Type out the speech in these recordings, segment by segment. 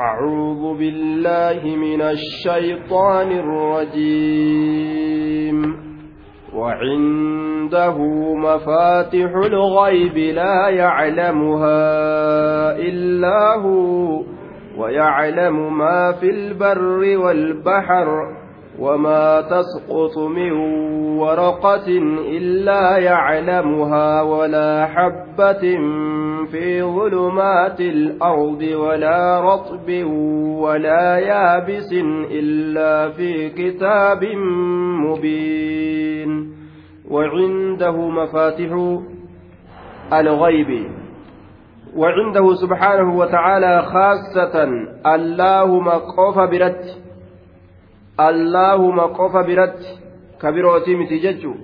أعوذ بالله من الشيطان الرجيم. وعنده مفاتح الغيب لا يعلمها إلا هو ويعلم ما في البر والبحر وما تسقط من ورقة إلا يعلمها ولا حبة في ظلمات الأرض ولا رطب ولا يابس إلا في كتاب مبين. وعنده مفاتح الغيب. وعنده سبحانه وتعالى خاصة اللهم قف برت اللهم قف برت كبيروتي متججو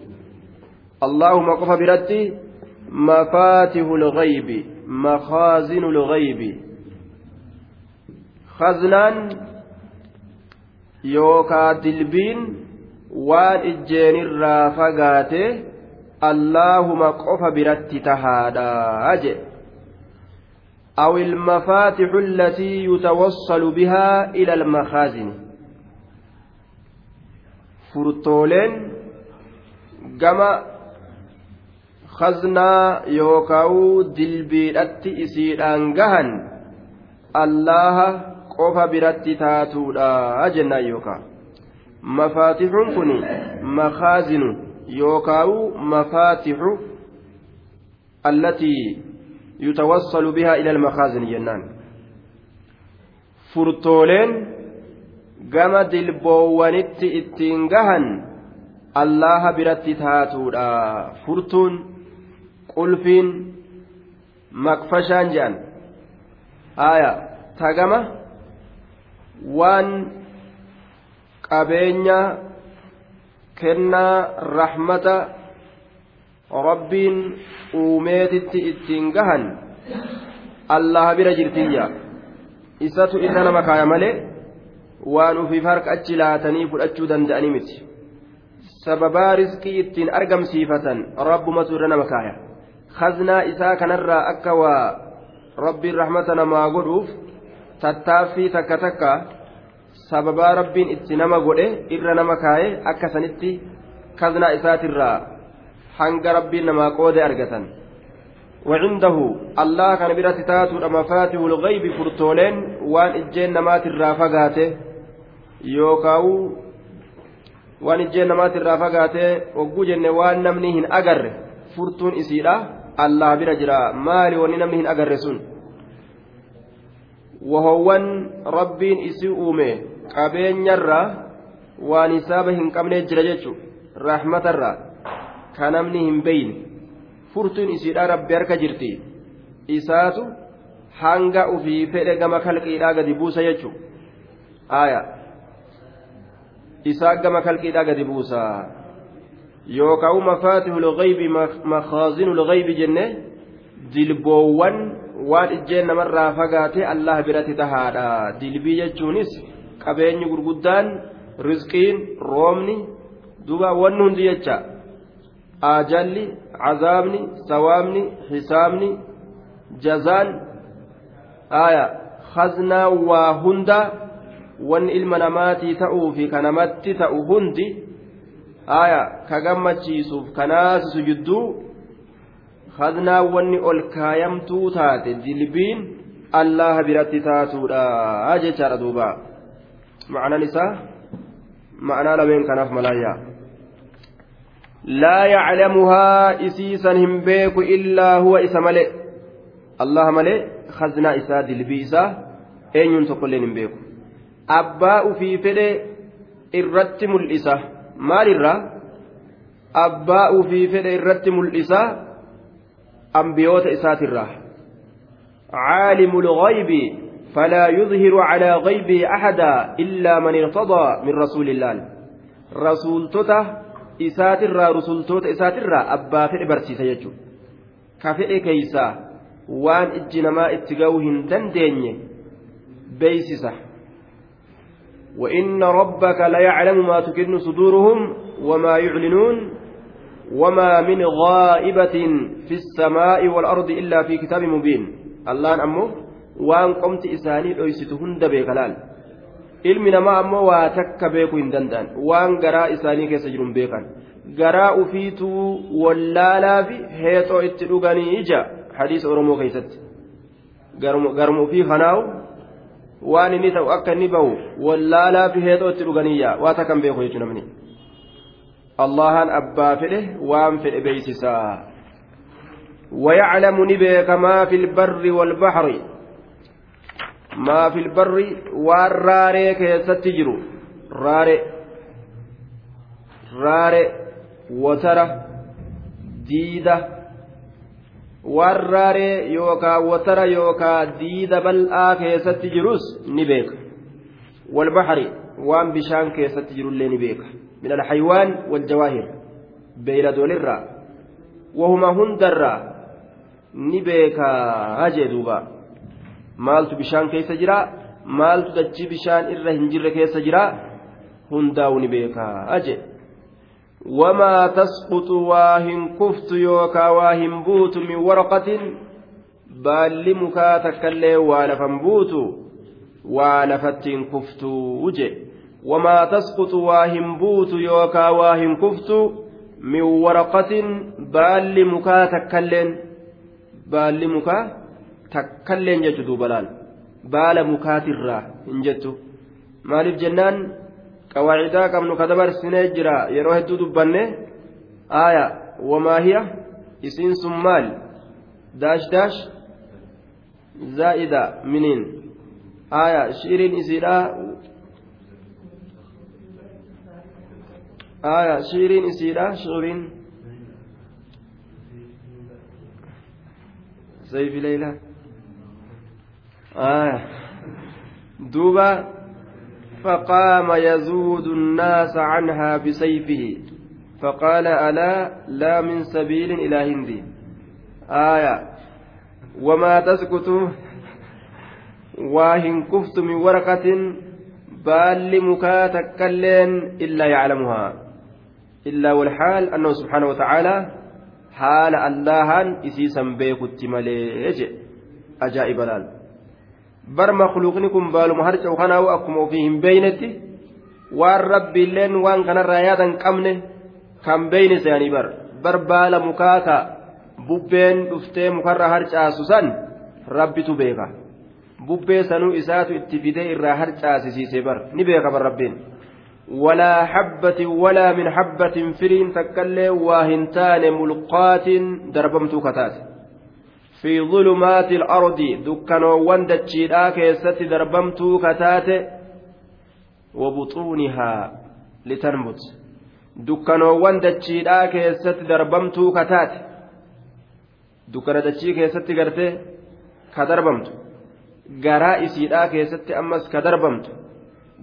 اللهم قف برت مفاتح الغيب مخازن الغيب خزنان يوكا دلبين waan ijjeenirraa fagaate allaahuma qofa biratti tahaadha je أو المفاتح التي يتوصل بها إلى المخازن furtooleen gama khaznaa yookaa'u dilbiidhatti isiidhaan gahan allaha qofa biratti taatuudha jennaan yookaa mafaatixuun kun makaazinu yookaa'u mafaatixu allatii yutawassalu bihaa ila almakaazini jennaan furtooleen gama dilboowwanitti ittiin gahan allaha biratti taatuudha furtuun qulfiin makfashaan jedhan. Haya tagama waan qabeenya kennaa rahmata rabbiin uumeetitti ittiin gahan allaha bira jirtiyya. Isatu isa nama kaaya malee waan ufiif harka achi laatanii fudhachuu danda'anii miti. Sababaa riskii ittiin argamsiifatan rabbumatu irra nama kaaya khaznaa isaa kanarraa akka waa rabbiin rahmata namaa godhuuf tattaaffii takka takka sababaa rabbiin itti nama godhe irra nama kaaye akka sanitti khaznaa isaatirraa hanga rabbiin namaa qoode argatan وعنده الله كان برات تاتو مفاتيح الغيب فرتولين وان اجين نمات الرافقاته yookaan waan ijjeen namaatirraa fagaatee ogguu jenne waan namni hin agarre furtuun isiidha allah bira jira. Maali wanni namni hin agarre sun? Wahoowwan rabbiin isii uume. Qabeenyarraa waan hisaaba hin qabnee jira jechuudha raaxmatarraa ka namni hin beeyne. Furtuun isiidha rabbi harka jirti. Isaatu hanga ufii fedhe gama kalqiidhaa gadi buusa jechuudha aayaa. isaa gama kalqiidhaa gadi buusa yookaan mafaatihu lghaybi makhaazinu lghaybi jenne dilboowwan waan ijjeen namarraa fagaate allah biratti tahaadha dilbii jechuunis qabeenyi gurguddaan rizqiin roobni duba wanni hundi jecha ajalli cazaabni sawaabni hisaabni jazaan aya khaznaa waa hunda wanni ilma namaatii ta'uu fi ka namatti ta'u hundi aya ka gammachiisuuf kanaasisu jidduu haznaa wanni ol kaayamtuu taate dilbiin allaha biratti taatuudha jechaadha duuba. Ma'anaan isaa ma'anaa lameen kanaaf malaayyaa laa yaclamuhaa isiisan hin beeku illaa huwa isa male allaha malee haznaa isaa dilbii isaa eenyuun tokkolleen hin beeku. Abbaa ufii fedhe irratti mul'isa maalirraa abbaa ufii fedhe irratti mul'isa ambiyoota isaatirraa caalimu lghaybi فلا يظهر على غيبه أحدا إلا من ارتضى من رسول الله رسول توتا إساترا رسول توتا إساترا أبا فئ برسيسا يجو كفئ كيسا وان إجنما اتقوهن دندين بيسسا وإن ربك ليعلم ما تكن صدورهم وما يعلنون وما من غائبة في السماء والأرض إلا في كتاب مبين الله أمه qomti isaanii dhoysitu hunda beeka laal ilmi namaa ammoo waa takka beekuu hin danda'an waan garaa isaanii keessa jiru hin beekan garaa ufiituu wallaalaa fi heexoo itti dhuganii ija hadiisa oromoo keessatti garuma ufii kanaawu waan inni ta'u akka inni bahu wallaalaa fi heexoo itti dhuganiyyaa waa takka hin beeku jechuudha namni allahan abbaa fedhe waan fedhe beeysisaa ويعلم نبيك ما في البر والبحر maa fil barri waan raaree keessatti jiru raare raare watara diida waan raaree yookaa watara yookaa diida bal'aa keessatti jirus ni beeka walbaxari waan bishaan keessatti jirullee ni beeka min alxaywaan waljawaahir beeyladoolirraa wahuma hundarraa ni beekaa jee duubaa maaltu bishaan keessa jira maaltu dachii bishaan irra hin jirre keessa jira hundaa'u ni beekaa aje wamaa tasqutu waa hin kuftu yookaa waa hin buutu min waraqatin baalli mukaa takka illee waa lafan buutu waa lafatti hin kuftu uje wamaa tasqutu waa hin buutu yookaa waa hin kuftu min waraqatin baalli mukaa takkailleen jechu duuba laal baala mukaatirraa hin jettu maaliif jennaan qawaacidaa qabnu ka dabarsinee jira yeroo hedduu dubbanne aaya wamaahiya isiin sun maal daash daash zaa'ida miniin aaya shiiriin isiidha aaya shiiriin isiidha shiiriin sayfi leeylaa آه دوبا فقام يزود الناس عنها بسيفه فقال ألا لا من سبيل إلى هندي. آية وما تسكت واهن كفت من ورقة بال مكاتكلين إلا يعلمها. إلا والحال أنه سبحانه وتعالى حال الله إسيسا بيكت مليج أجائب الآن. Bar makluuqni kun baaluma harca'u kanaawu akkuma ofii hin beeynetti waan rabbiilleen waan kanarraa yaadan qabne kan beeyne se'anii bar bar baala mukaaka bubbeen dhuftee mukarraa harcaasu san rabbitu beeka bubbee sanuu isaatu itti fidee irraa harcaasisiise bar ni beeka bar rabbiin ولا حبة ولا من حبة فرين تكلي واهنتان ملقات دربمتو كتات في ظلمات الأرض دكانوان دتشيدا كيست دربمتو كتات وبطونها لتنبت دكانوان دتشيدا كيست دربمتو كتات dachii keessatti gartee ka darbamtu garaa isiidhaa keessatti ammas ka darbamtu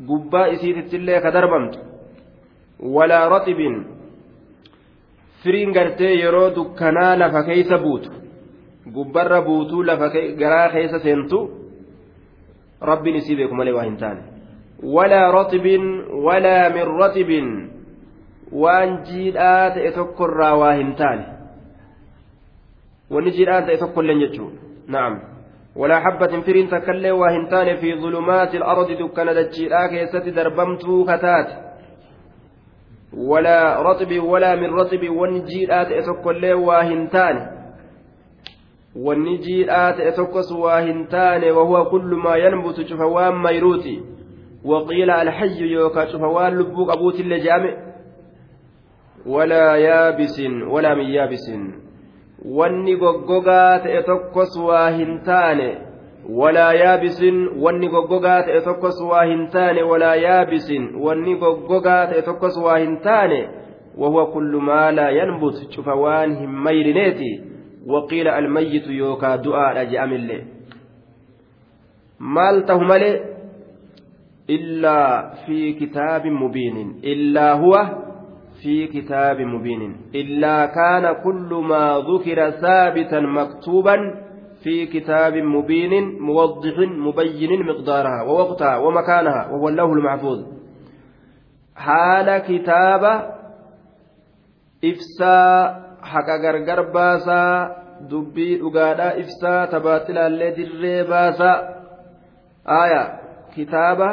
gubbaa isiitittillee ka darbamtu walaa raxibin firiin gartee yeroo dukkanaa lafa keeysa buutu gubbarra buutuu lafa garaa keessa seentu rabbiin isii beeku malee waa hin taane walaa raxibin walaa min raxibin waan jiidhaa ta'e tokkorraa waa hin taane wanni jiidhaa ta'e tokkolleen jechuudha na'am ولا حبة فرين تكلي وهنتان في ظلمات الأرض دكان دجيلا كيست دربمتو كتات ولا رطب ولا من رطب ونجيلات اتكلي وهنتان wanni jiidhaa ta'e tokkos waa hin taane wahuwa kullu maa yanbutu cufa waan mayruuti waqiila alhayyu yookaa cufa waan lubbuu qabuutillee je'ame walaa yaabisin walaa min yaabisin wanni goggogaa ta'e tokkos waa hin taane walaa yaabisin wanni goggogaa ta'e tokkos waa hin taane walaa yaabisin wanni goggogaa ta'e tokkos waa hin taane wahuwa kullu maa laa yanbut cufa waan hin mayrineeti وقيل الميت يوكا دعاء جأم الله مال تهمل إلا في كتاب مبين. إلا هو في كتاب مبين. إلا كان كل ما ذكر ثابتا مكتوبا في كتاب مبين موضح مبين مقدارها ووقتها ومكانها وهو الله المحفوظ. حال كتاب إفساء haqa gargar baasaa dubbii dhugaadhaa ibsaa tabaaxilaallee dirree baasaa aaya kitaaba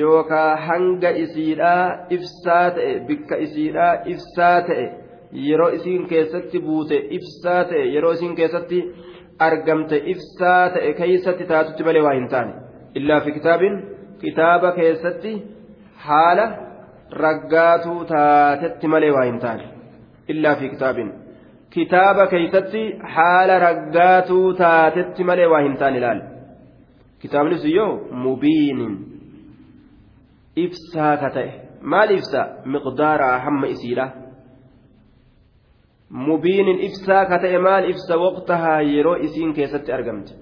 yookaa hanga isiidhaa ibsaa ta'e bikka isiidhaa ibsaa ta'e yeroo isiin keessatti buute ibsaa ta'e yeroo isiin keessatti argamte ibsaa ta'e keessatti taatutti malee waa hin taane. Illaa fi kitaabin kitaaba keessatti haala raggaatuu taatetti malee waa hin taane. Keeysatti haala raggaatuu taatetti malee waa hin taane ilaal kitaabni sun yoo mubiinin ibsaa ka ta'e maal ibsa miqdaaraa hamma isiidha mubiinin ibsaa ka ta'e maal ibsa waqtahaa yeroo isiin keessatti argamte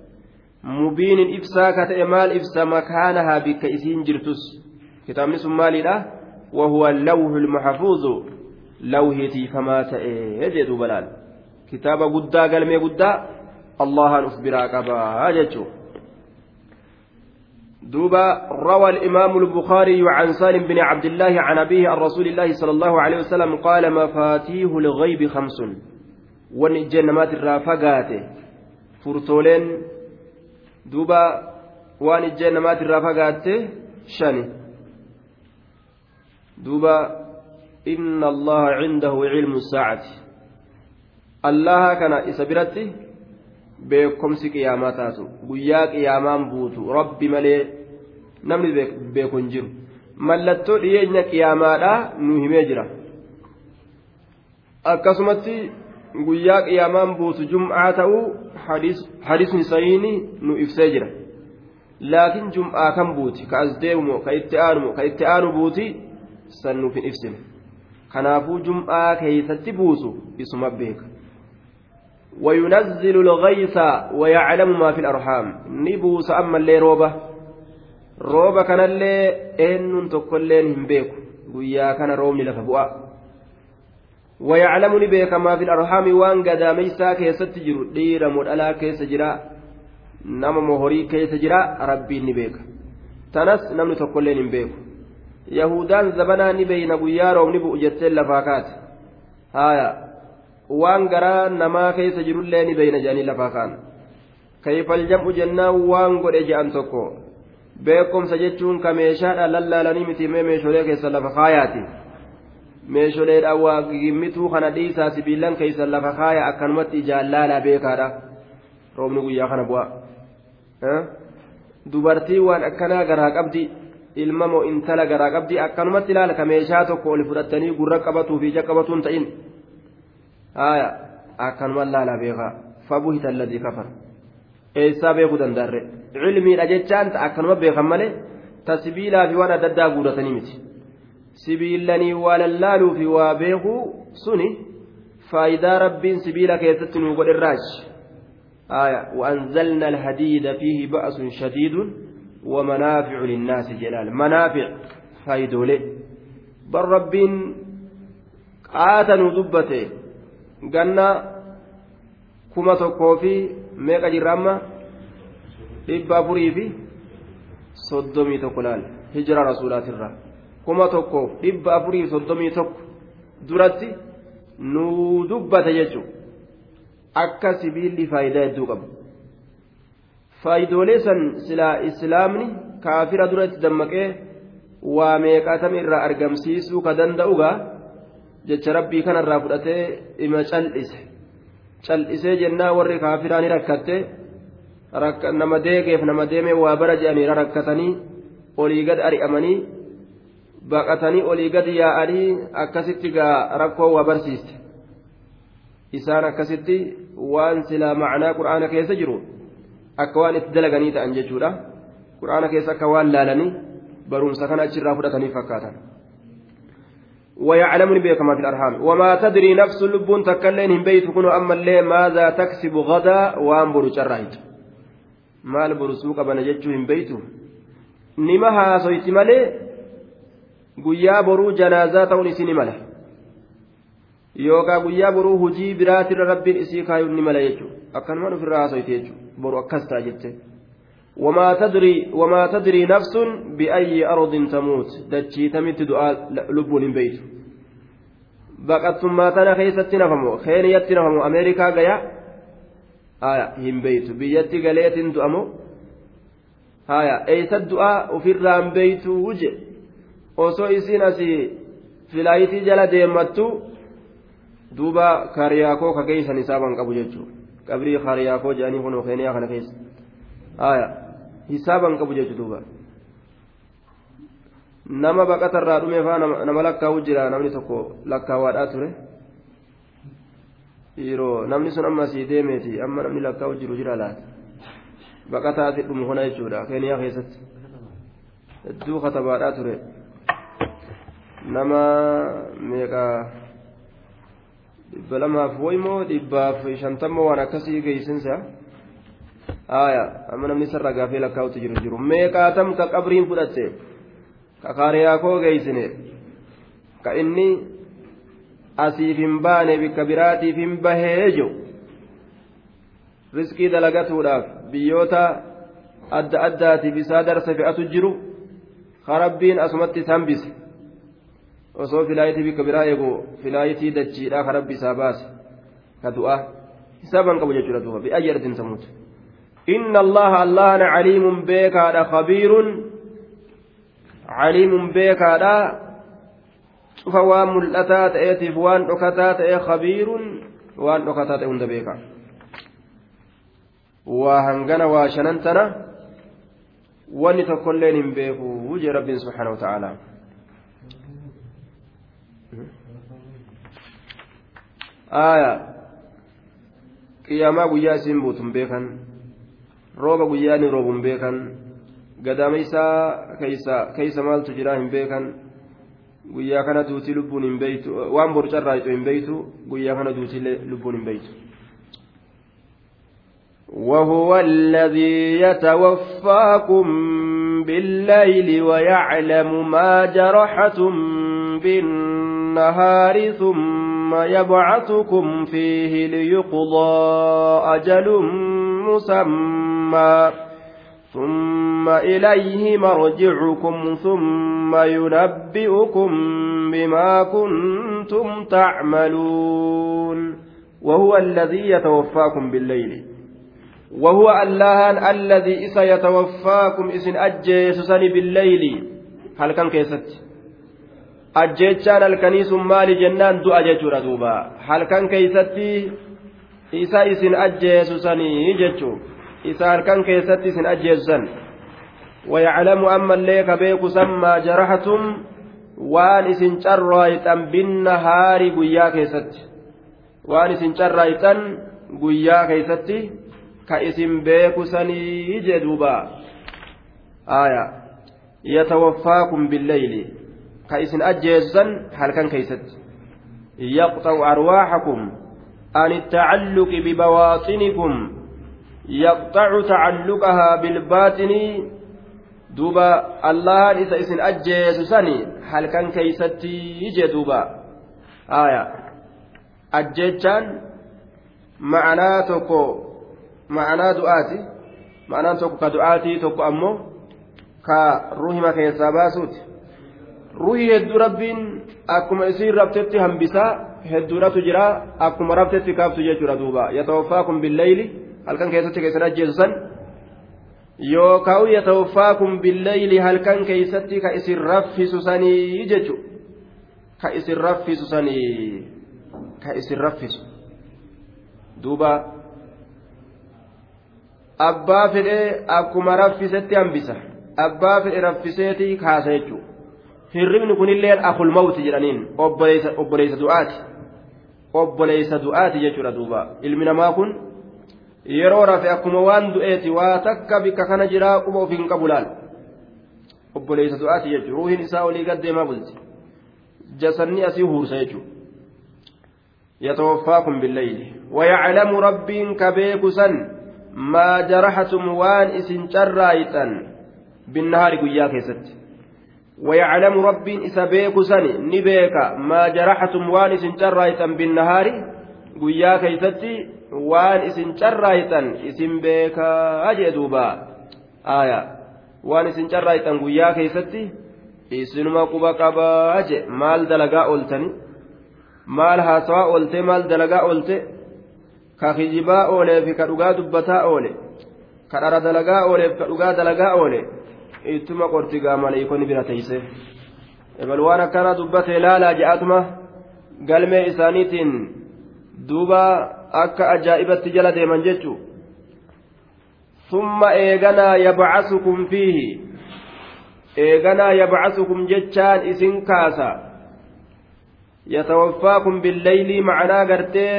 mubiinin ibsaa ka ta'e maal ibsa makaanahaa bikka isiin jirtus kitaabni sun maaliidha وهو اللوح المحفوظ لوهتي فما تأيه بلال. كتاب قدا قلمي قدا الله نخبر قبا جتشو دوبا روى الإمام البخاري عن سالم بن عبد الله عن أبيه عن رسول الله صلى الله عليه وسلم قال مفاتيح الغيب خمس. ونجنمات الرافقات فرتولين. دوبا ونجنمات الرافقات شني دوبا inna allaha cindahu cilmu saacati allaha kana isa biratti beekomsi qiyaamaa taatu guyyaa qiyaamaan buutu rabbi malee namni beeku hin jiru mallattoo dhiyeenya qiyaamaadhaa nu himee jira akkasumatti guyyaa qiyaamaan buutu jum'aa ta'uu hadiisni sahiini nu ibsee jira laakiin jum'aa kan buuti ka as deemu ka itti aanu buuti san nuuf hin kanaafuu jum'aa keeysatti buusu isuma beeka. وينزل الغيث ويعلم ما في الأرحام. نبوس أما اللي روبة روبة كان اللي إن تقلين هم بيكو ويا كان رومني لفبوا ويعلم نبيك ما في الأرحام وان قد ميسا كيس تجر دير مدألا كيس جرا نما مهوري كيس ربي نبيك تنس نمن تقلين هم بيكو يهودان زبنا نبين ويا رومني بؤجتين لفاكات هايا waan garaa namaa keessa jirullee ni beeyna jedhanii lafaa kaan kayfal jam'u jennaan waan godhe je'an tokko beekumsa jechuun ka meeshaadhaan lallaalanii miti mee meeshoolee keessa lafa kaayaati meesholeedhaan waa gimmituu kana dhiisaa sibiilan keessa lafa kaaya akkanumatti ijaan laalaa beekaadha roobni guyyaa kana bu'a dubartii waan akkanaa garaa qabdi ilma moo intala garaa qabdi akkanumatti ilaala ka meeshaa tokko ol fudhatanii gurra qabatuu fi ija qabatuun ta'in. haya akkanuman laalaa beekaa fabuhita alladii kafar eessaa beekuu dandaarre cilmiidha jechaan akkanuma beekan malee ta sibiilaa fi waan adda addaa guuratanii miti sibiilanii waa lallaaluu fi waa beekuu suni faayidaa rabbiin sibiila keessatti nuu godherraachi haya وأنزلنا الحديد فيه بأس شديد ومنافع للناس جلال منافع فايدولي بل ربين قاتنوا دبته ganna kuma tokkoo fi meeqa jirra amma dhibba afurii fi soddomii tokko laal hijira rasuulaatirra kuma tokkoof dhibba afurii fi soddomii tokko duratti nuu dubbate jechuun akka sibiilli faayidaa hedduu qabu faayidoolee san silaa islaamni kaafira duratti dammaqee waa meeqatama irraa argamsiisuu ka danda'ugaa. jecha rabbii kanarraa fudhatee ima cal'ise. Cal'isee jennaa warri kaafiraa ni rakkatte. Nama deegeef nama deemee waa bara je'anii rakkatanii olii gad ari'amanii baqatanii olii gad yaa'anii akkasitti gaa rakkoo waa barsiiste. Isaan akkasitti waan silaa macnaa qur'aana keessa jiru akka waan itti dalaganii ta'an jechuudha qur'aana keessa akka waan laalanii barumsa kana achirraa fudhatanii fakkaatan. ويعلمني بك ما في الأرحام وما تدري نفس لبون تكلين هم بيت كنوا أما اللي ماذا تكسب غدا وأنبر شرايت maal burusuu qabana jechuu hin beeytu nima haasoyti malee guyyaa boruu janaazaa ta'uun isii mala yookaan guyyaa boruu hujii biraatirra rabbiin isii kaayuun ni mala jechuudha akkanuma ofirraa haasoyti jechuudha boru akkas ta'a jette. Wamaa tadrii nafsun biayyi ardin tamuut. Dachii tamitti du'aa lubbuun hin beeytu baqattummaa tana keessatti nafamu keeniyatti nafamu ameerikaa gaya haya hin beeytu biyyatti galeetin du'amo haya eeysa du'aa ofirraa hin beeytu wuje. Osoo isin asii filaayitii jala deemmattu duuba kariyaakoo kageessan isaa ban qabu jechuudha. Qabrii kariyaakoo jedhanii kun keeniyaa kana keessa haya hisaaban qabu jechuudha duuba nama baqatarraa dhumeefaa nama lakkaa'u jira namni tokko lakkaawaadhaa ture. yeroo namni sun amma sii deemeeti amma namni lakkaa'u jiru jira laata baqataati dhumu kana jechuudha keeniyaa keessatti hedduu katabaadhaa ture nama meeqa dhibba lamaaf waymoo dhibbaaf shantama waan akkasii geessinsa? Aya amma namni sarra gaafee lakkaa'utti jiru jiru. Meeqaatam ka qabriin fudhatte? Ka kaariyaa koo geessine? Ka inni asiif hin baane bikka biraatiif hin bahee jiru. Riskii dalagatuudhaaf biyyoota adda addaatiif isaa darsa fe'atu jiru. Harabbiin asumatti hambise osoo filaayitii bikka biraa eegu filaayitii dachiidhaa harabbi isaa baase ka du'aa hisaaban qabu jechuudha duuba bi'ayyi ardin tamuutu inna allaha allahana caliimun beekaadha khabiirun caliimun beekaadha cufa waan mul'ataa ta'eetiif waan dhokataa ta'e khabiiruun waan dhokataa ta'e hunda beeka waa hangana waa shanan tana wanni tokkolleen hin beeku jee rabbiin subhaana wa ta'aalaa aya qiyaamaa guyyaa isiin buutu hin beekan rooba guyyaa inni roobu hin beekan gadaameysaa keeysa maaltu jiraa hin beekan guyyaa kana duutii lubbuun hin beeytu waan borcarraa hin beeytu guyyaa kana duutii lubbuun hin beeytu وهو الذي يتوفاكم بالليل ويعلم ما جرحتم بالنهار ثم يبعثكم فيه ليقضى أجل مسمى. ثم إليه مرجعكم ثم ينبئكم بما كنتم تعملون. وهو الذي يتوفاكم بالليل. وهو الله الذي إسا يتوفاكم إسن أجيسسني بالليل. هل كان كيست؟ ajjechaan halkanii sun maali jennaan du'a jechuudha duuba. Halkan keeysatti isa isin ajjeesu sanii jechuu isa halkan keessatti isin ajjeesu san wayaclamu ammallee kabeeku san maa jarahatum waan isin carraayxan binnahaari guyyaa keessatti. Waan isin carraayxan guyyaa keessatti ka isin beeku sanii jee duuba. Aya yatawaffaakum billeyli isin ajjeessan halkan keeysatti yaqxa'u arwaaxakum an ittacalluqi bibawaaxinikum يقطع تعلقها بالباطن. دوبا الله إسن أجيس سني هل كان كيستي يجي دوبا. آية. أجيتشان معناه توكو معناه دعاتي. معناه توكو كدعاتي توكو أمو. كروحي ما كيسا باسوت. Ruuhii hedduu rabbiin akkuma isiin rabtetti hambisaa hedduudhatu jira akkuma rabtetti kaaftu jechuudha duuba. Yatawaffaakum billeyli halkan keessatti keessan ajjeesu san yookaan yatawaffaakum billayli halkan keessatti ka isin raffisu sanii jechu. Ka isin raffisu sanii ka isin raffisu. Duuba. Abbaa fedhee akkuma raffisetti hambisa. Abbaa fedhe raffiseeti kaasa jechuudha akul mawti jedhaniin obboleessa du'aati obboleessa du'aati jechuudha duuba ilmi namaa kun. yeroo rafe akkuma waan du'eeti waa takka bikka kana jiraa quba of hin qabu laal obboleessa du'aati jechuudha ruuhiin isaa olii gaddeemaa bulti jasanni asii huursa jechuudha yatawaffaakum billayli wayaclamu rabbiin ka beeku san maa jarahatum waan isin carraayxan binnahaari guyyaa keessatti ويعلم ربي إذا بيك سني نبيك ما جرحتم وان إسن جرايتا بالنهار قيا كيستي waan isin carraaytan isin beekaa jee duuba aya waan isin carraaytan guyyaa keeysatti isinuma quba qabaa je maal dalagaa ooltani maal haasawaa oolte maal dalagaa oolte ka kijibaa ooleef ka dhugaa dubbataa oole ka dhara dalagaa ooleef ka dhugaa dalagaa oole ittuma qortigaa maleeykonni bira teeyse ebal waan akkana dubbatee laalaa je'atuma galmee isaaniitiin duuba akka ajaa'ibatti jala deeman jechuu ثم إيغنا يبعثكم فيه إيغنا يبعثكم جتشان إسن كاسا يتوفاكم بالليل معنا قرتي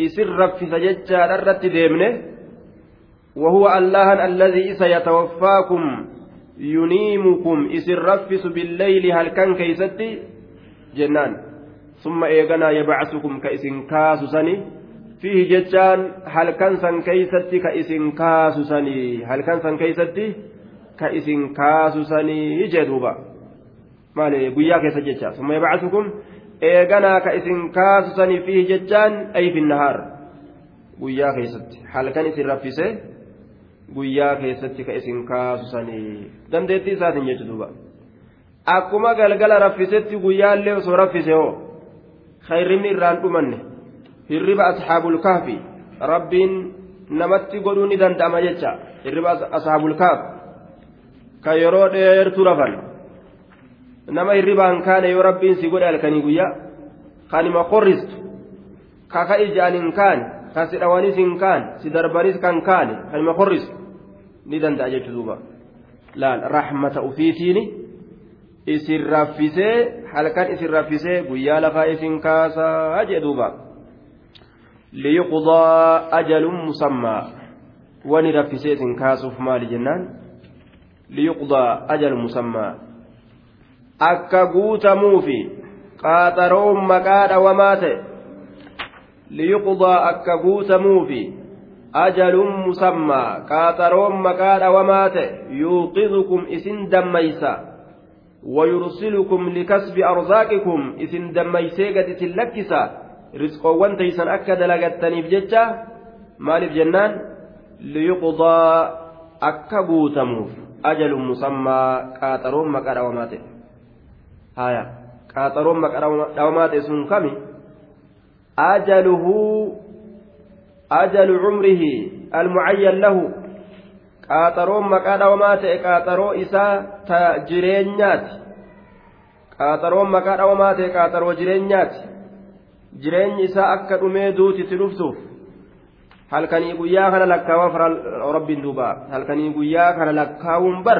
إسن رفس جتشان الرت ديمنه وهو الله الذي سيتوفاكم إسن رفس بالليل هل كان كيستي جنان ثم إيغنا يبعثكم كإسن كاسو سني fiihi jechaan halkan san keeysatti ka isin kaasusanii halkan san keeysatti ka isin kaasusanii jee duuba maali guyyaa keessa jecha summa yabcasukum eeganaa ka isin kaasusanii fiihi jechaan ay fi nahaar guyyaa keessatti halkan isin raffise guyyaa keessatti ka isin kaasusanii dandeettii isaatiin jechu akkuma galgala raffisetti guyyaallee osoo raffise hoo khayrinni irraan dhumanne hirriba asxaabul kahfi rabbiin namatti godhuu ni danda'ama jecha hirriba asxaabul kahf. Ka yeroo dheertu rafan nama hirribaan kaane yoo rabbiin si godhe halkanii guyyaa kanima qorristu ka ka ijaan hin kaane ka si dhawanis hin kaane si darbanis kan kaane kanima qorristu ni danda'a jechuu duuba. Laal rahmata ufiitiini isin raffisee halkan isin raffisee guyyaa lafaa isin kaasaa jee duuba. Liyuqdaa ajalun musammaa wani raffiseetin kaasuuf maali jennaan? Liyuqdaa ajalun musammaa akka guutamuufi qaaxaroon maqaa dhawamaa ta'e. Liyuqdaa akka guutamuufi ajaluun musammaa qaaxaroon maqaa dhawamaa ta'e yuuqizukum isin dammaysa wayursilukum likasbi arzaaqikum isin dammaysee gad isin lakkisa risqoowwan taysan akka dalagattaniif jecha maaliif jennaan? Liyuqdaa akka guutamuuf ajaluun musammaa qaaxaroon maqaa dhawamaa ta'e haya qaaxaroon maqaa dhawamaa ta'e sun kami? Ajaluhuu ajalu cumrihi almucayyan lahu qaaxaroon maqaa dhawamaa ta'e qaaxaroo isaa ta jireenyaati qaaxaroon maqaa dhawamaa ta'e qaaxaroo jireenyaati jireenyi isaa akka dhumee duutitti dhuftuuf halkanii guyyaa kana lakkaawaa fara rabbiin duuba halkanii guyyaa kana lakkaawuun bar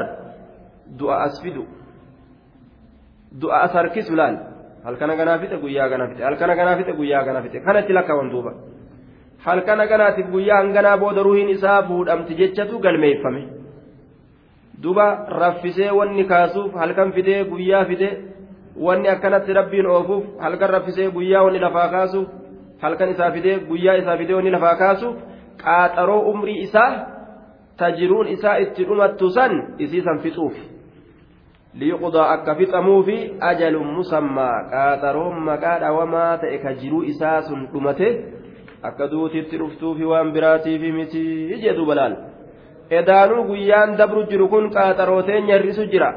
du'a as fidu du'a as harkisu laal halkana ganaa fixe guyyaa ganaa fixe halkana ganaa fixe guyyaa ganaa lakkaawan duuba halkana ganaatiif guyyaa hanganaa booda ruhiin isaa fuudhamti jechatu galmeeffame. Duba raffisee wanni kaasuuf halkan fidee guyyaa fidee wanni akkanatti rabbiin oofuuf halkan raffisee guyyaa wanni lafaa kaasuuf halkan isaa fidee guyyaa isaa fidee wanni lafaa kaasuuf qaaxaroo umrii isaa tajiruun isaa itti dhumattu san isiisan fixuuf. Liyuqdaa akka fixamuufi ajalun musammaa qaaxaroon maqaa dhawamaa ta'e ka jiruu isaa sun dhumate akka duutitti dhuftuufi waan biraatiifi miti jedhu balaal edaanuu guyyaan dabru jiru kun qaaxaroo teenya hir'isu jira.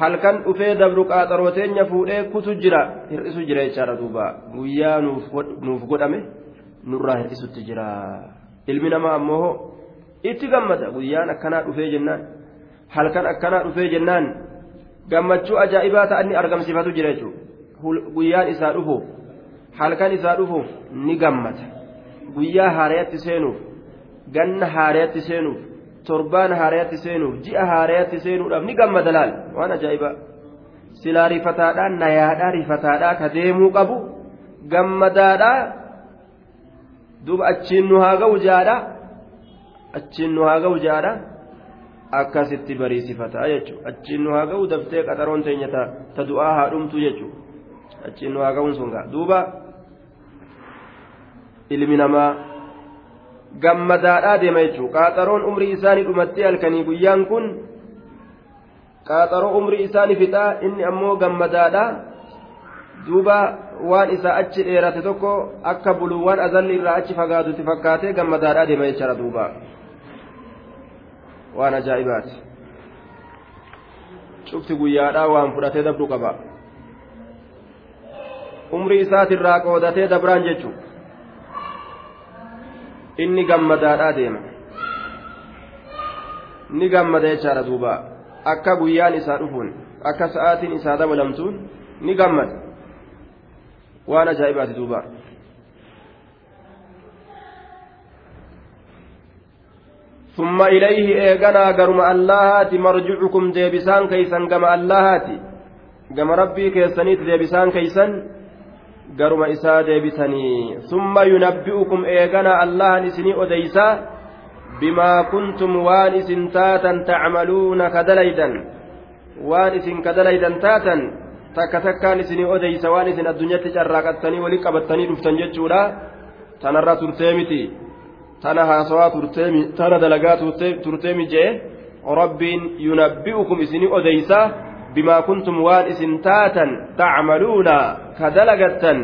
Halkan dhufee dabru qaaxarooteenya fuudhee kutu jira. Hir'isu jira jechaadha duuba. Guyyaa nuuf godhame nurraa hir'isutti jira. Ilmi namaa ammoo itti gammada. Guyyaan akkanaa dhufee jennaan. Halkan akkanaa dhufee jennaan gammachuu ajaa'ibaa ta'an argamsiifatu jira jechuudha. Guyyaan isaa dhufuuf halkan isaa dhufuuf ni gammada. Guyyaa haarayatti seenuuf ganna haarayatti seenuuf. torbaan haarayatti seenuuf ji'a haarayatti seenuudhaaf ni gammada laal. Waan ajaa'ibaa silaa rifataadhaan nayaadhaa rifataadhaa ka deemuu qabu gammadaadhaa duuba achiin nu haa ga'u jaadha achiin nu haa ga'u jaadha akkasitti bariisifataa jechuudha achiin nu haa ga'u daftee qaxaroon teenya ta du'aa haa dhumtu jechuudha achiin nu haa ga'uun sun duuba ilmi namaa. gammadaadhaa deema jechuudha qaaxaroon umrii isaanii dhumatti halkanii guyyaan kun qaaxaroo umrii isaanii fixaa inni ammoo gammadaadhaa duuba waan isaa achi dheerate tokko akka buluuwwan azalli irraa achi fagaatutti fakkaatee gammadaadhaa deema jechaadha duuba waan ajaa'ibaati cufti guyyaadhaa waan fudhatee dabru qaba umrii isaatirraa qoodatee dabraan jechuudha. inni gammadaadhaa deema ni gammada jechaadha duuba akka guyyaan isaa dhufuun akka sa'aatiin isaa dabalamtuun ni gammada waan ajaa'ibaati duuba ثم إليه إيغانا قرم اللهات مرجعكم ديبسان كيسا قم اللهات قم ربي كيسانيت ديبسان كيسا قرم إسا ديبساني ثم ينبئكم إيغانا الله نسني أديسا بما كنتم وانس تاتا تعملون كدليدا وانس كدليدا تاتا takka takkaan isinii odeysa waan isin addunyaatti carraaqattanii walii qabattanii dhuftan jechuudha tanarra turtee miti tana haasawaa turteemi tana dalagaa turteemi jee rabbiin yunabbi'ukum isinii odeysa dalagattan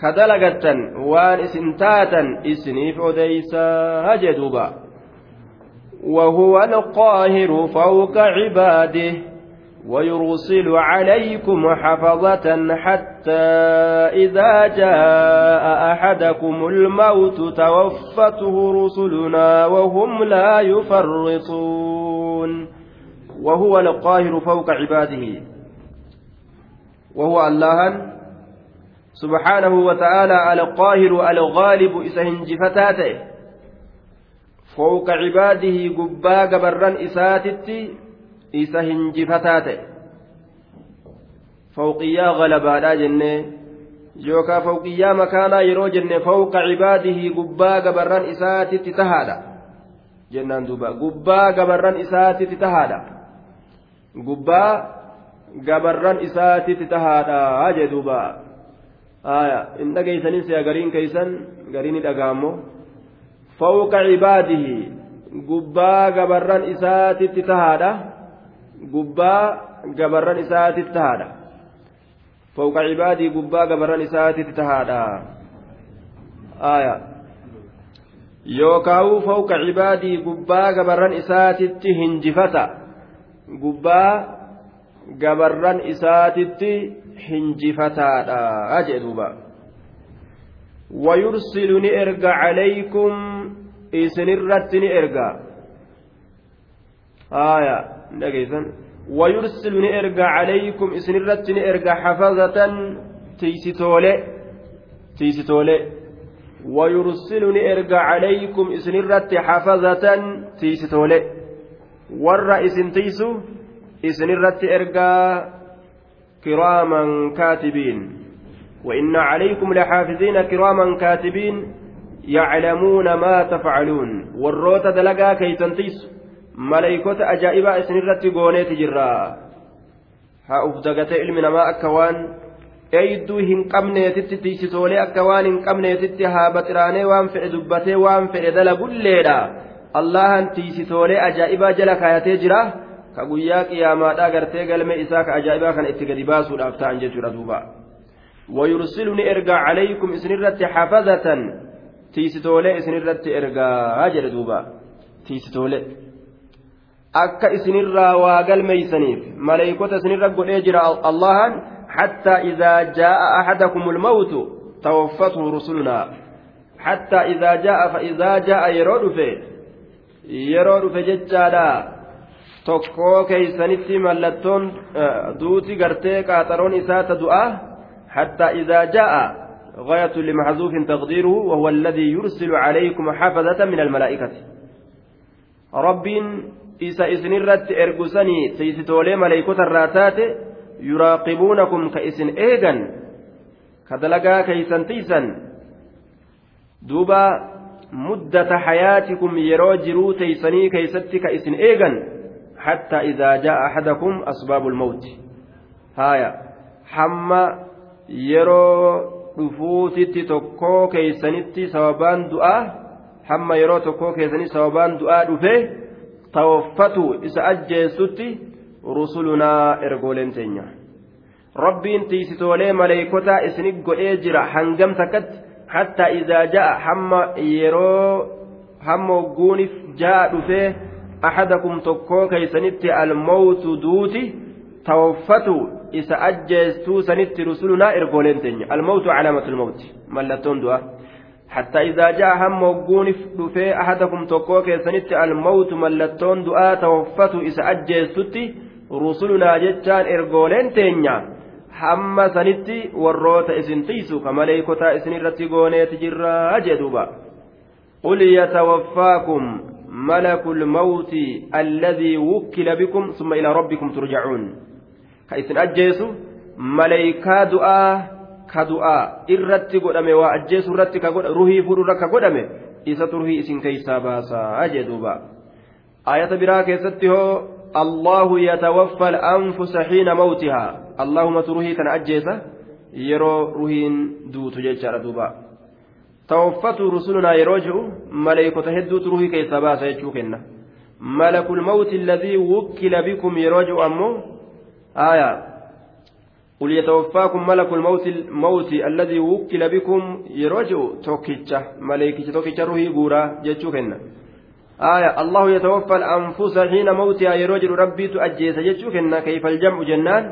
ka dalagattan waan isin taatan isiniif odeysaa jee duuba وهو القاهر فوق عباده ويرسل عليكم حفظة حتى إذا جاء أحدكم الموت توفته رسلنا وهم لا يفرطون وهو القاهر فوق عباده وهو الله سبحانه وتعالى القاهر الغالب إسهنجفتاته فوق عباده قبا قبرا hinjifataa ta'e fawqiyyaa galabaadhaa jennee yookaan fawqiyyaa makaanaa yeroo jenne fawqa cibaadihii gubbaa gabarran isaatitti tahaadha jennaan duuba gubbaa gabarran isaatitti tahaadha gubbaa gabarran isaatitti tahaadha jee duuba hin dhageeysanin si'a gariin keeysan gariin ni dhagaammoo fawqa cibaadihii gubbaa gabarran isaatitti tahaadha. gubbaa gabarran isaatitti tahaadha fawqa cibaadii gubbaa gabarran isaatitti tahaadha aya yookaawu fawqa cibaadii gubbaa gabarran isaatitti hinjifata gubbaa gabarran isaatitti hinjifataadha jee duuba ويرسل نئرجع عليكم إسنرت نئرجع آية dhageessan wayursilu ni erga calaykum isinirratti ni erga xafazatan tiysitoole tiysitoole wayursilu ni erga calaykum isinirratti xafazatan tiysitoole warra isin tiysu isinirratti ergaa kiraaman kaatibiin وإن عليكم لحافظين كراما كاتبين يعلمون ما تفعلون والروت دلقا كي isinirratti gooneeti jirra haa uf dagatee ilmi namaa akka waan eeyduu hin qabneetitti tiisitoolee akka waan hin qabneetitti haa baxiraanee waan fedhe dubbatee waan fedhe dalagulleedha allahan tiisitoolee ajaa'ibaa jala kaayatee jira ka guyyaa qiyaamaadhaa gartee galmee isaa ka ajaa'ibaa kana itti gadi baasuudhaaf ta'an jechuudha duuba wayursilu ni ergaa calaykum isinirratti xafazatan tiisitoolee isinirratti ergaa jedhe duuba tiisitoolee akka isinirraa waa galmeeysaniif maleeykota isinirra godhee jira allahan حتى إذا جاء أحدكم الموت توفته رسلنا حتى إذا جاء فإذا جاء يرود في يرود في ججالا tokkoo keeysanitti mallattoon duuti gartee qaaxaroon isaa ta du'a حتى إذا جاء غاية لمحذوف تقديره وهو الذي يرسل عليكم حفظة من الملائكة رب isa isinirratti ergusanii tiisitoolee maleeykota irraa taate yuraaqibuunakum ka isin eegan ka dalagaa keeysan yeroo jiruu teeysanii keeysatti ka isin eegan hattaa idaa jaa'a ahadakum asbaabu lmawti haaya hamma yeroo dhufuutitti tokkoo keeysanitti sababaan du'aa hamma yeroo tokkoo keessanii sababaan du'aa dhufee tawaffatu isa ajjeessutti rusulunaa ergooleen teenya rabbiin tiisitoolee maleeykotaa isini godhee jira hangam takkatti idaa ja'a hamma yeroo hamma hogguunif ja'a dhufee axadakum tokkoo keeysanitti almawtu duuti tawaffatu isa ajjeestuu sanitti rusulunaa ergooleen teenya almawtu calaamatu lmawti mallattoon du'a حتى إذا جاء هم وقون دفي أحدكم توكو كيسنت الموت ملتون دعاء توفته إسا أجيستي رسلنا جتان إرغولين تينيا hamma sanitti warroota isin tiisu ka maleeykotaa isin irratti gooneeti jirraa jedhuuba qul bikum summa ilaa rabbikum turjacuun ka isin ajjeesu maleeykaa du'aa ka du'aa irratti godhame waa ajjeesu irratti ruhii fuudhurra ka godhame isatu ruhii isin keeysaa baasaa jedhuuba ayata biraa keessatti hoo الله يتوفى الأنفس حين موتها اللهم تروهي كان أجيسة يرو روهين دوت جيشار دوبا توفت رسلنا يروجع ملائكة هدو تروهي كي سباسة يجوكنا ملك الموت الذي وكل بكم يروجع أمو آية قل يتوفاكم ملك الموت الموت الذي وكل بكم يروجع توكيتشا ملائكة توكيتشا روهي غورا جيشوكنا آية الله يتوفى الأنفس حين موتها يروجل ربي تؤجيس جتشوك إن كيف الجمع جنان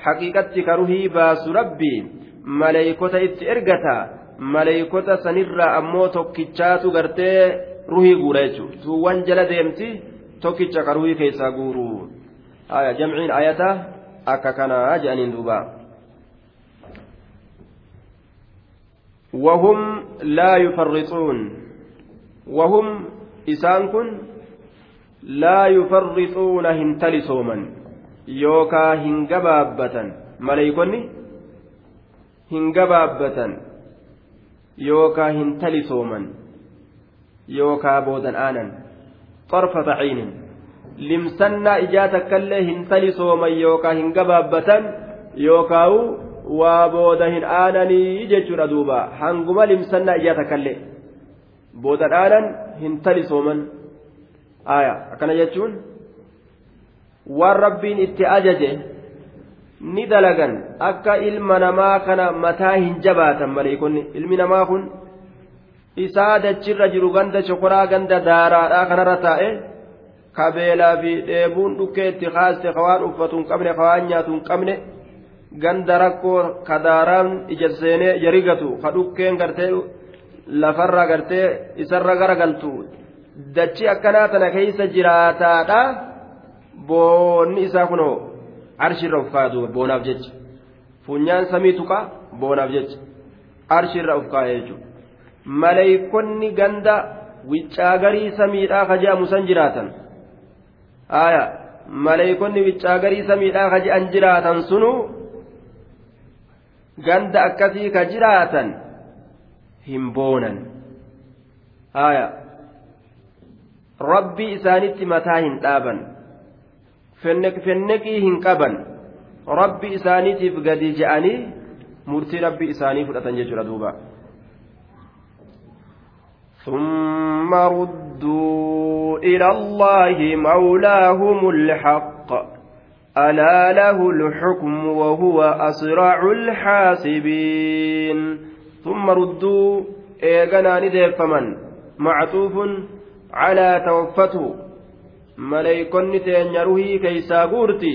حقيقتك روحي باس ربي ملائكة إتئرقتا ملائكة سنرى أمو توكيتشاتو غرتي روحي غوريتشو سوان جل ديمتي توكيتشا كروحي كيسا غورو آية جمعين آياتا أكا كان أجأنين دوبا وهم لا يفرطون وهم isaan kun laa yufarrixuuna hin talisooman yookaa hin gabaabbatan maleeykonni hin gabaabbatan yookaa hin talisooman. Yookaa boodan aanan. Xarfata ciinin limsannaa ijaa takka illee hin talisooman yookaa hin gabaabbatan yookaawu waa booda hin aananii jechuudha duuba. Hanguma limsannaa ijaa takka illee boodan aanan hin talisooman. Aya akkana jechuun waan rabbiin itti ajaje ni dalagan. Akka ilma namaa kana mataa hin jabaatan maleeykonni ilmi namaa kun isaa dachirra jiru ganda shokoraa ganda daaraadhaa kanarra taa'e. Kabeelaa fi dheebuun dhukkee itti kaaste kawaan uffatu hin qabne kawaan nyaatu hin qabne ganda rakkoo kadaaraan ija seenee yarigatu ka dhukkeen gartee lafarra gartee isarra garagaltu dachi akkanaa tana keeysa jiraataadha boonni isaa kunoo arshirra uffaatu boonaaf jecha. Funyaan samii tuqa boonaaf jecha. Arshirra uffaa'ee jechuudha maleeykonni ganda wiccaagarii samiidhaa ka je'amu san jiraatan. Aya maleeykonni wiccaagarii samiidhaa ka je'an jiraatan sunu ganda akkasii ka jiraatan hin boonan. Haya rabbii isaanitti mataa hin dhaaban fenneqii hin qaban rabbi isaaniitiif gadi je'anii murtii rabbii isaanii fudhatan jechuudha duuba ثم ردوا إلى الله مولاهم الحق ألا له الحكم وهو أسرع الحاسبين ثم ردوا إيغنا نديفمن معطوف على توفته maleeykonni teenya ruhii keeysaa guurti.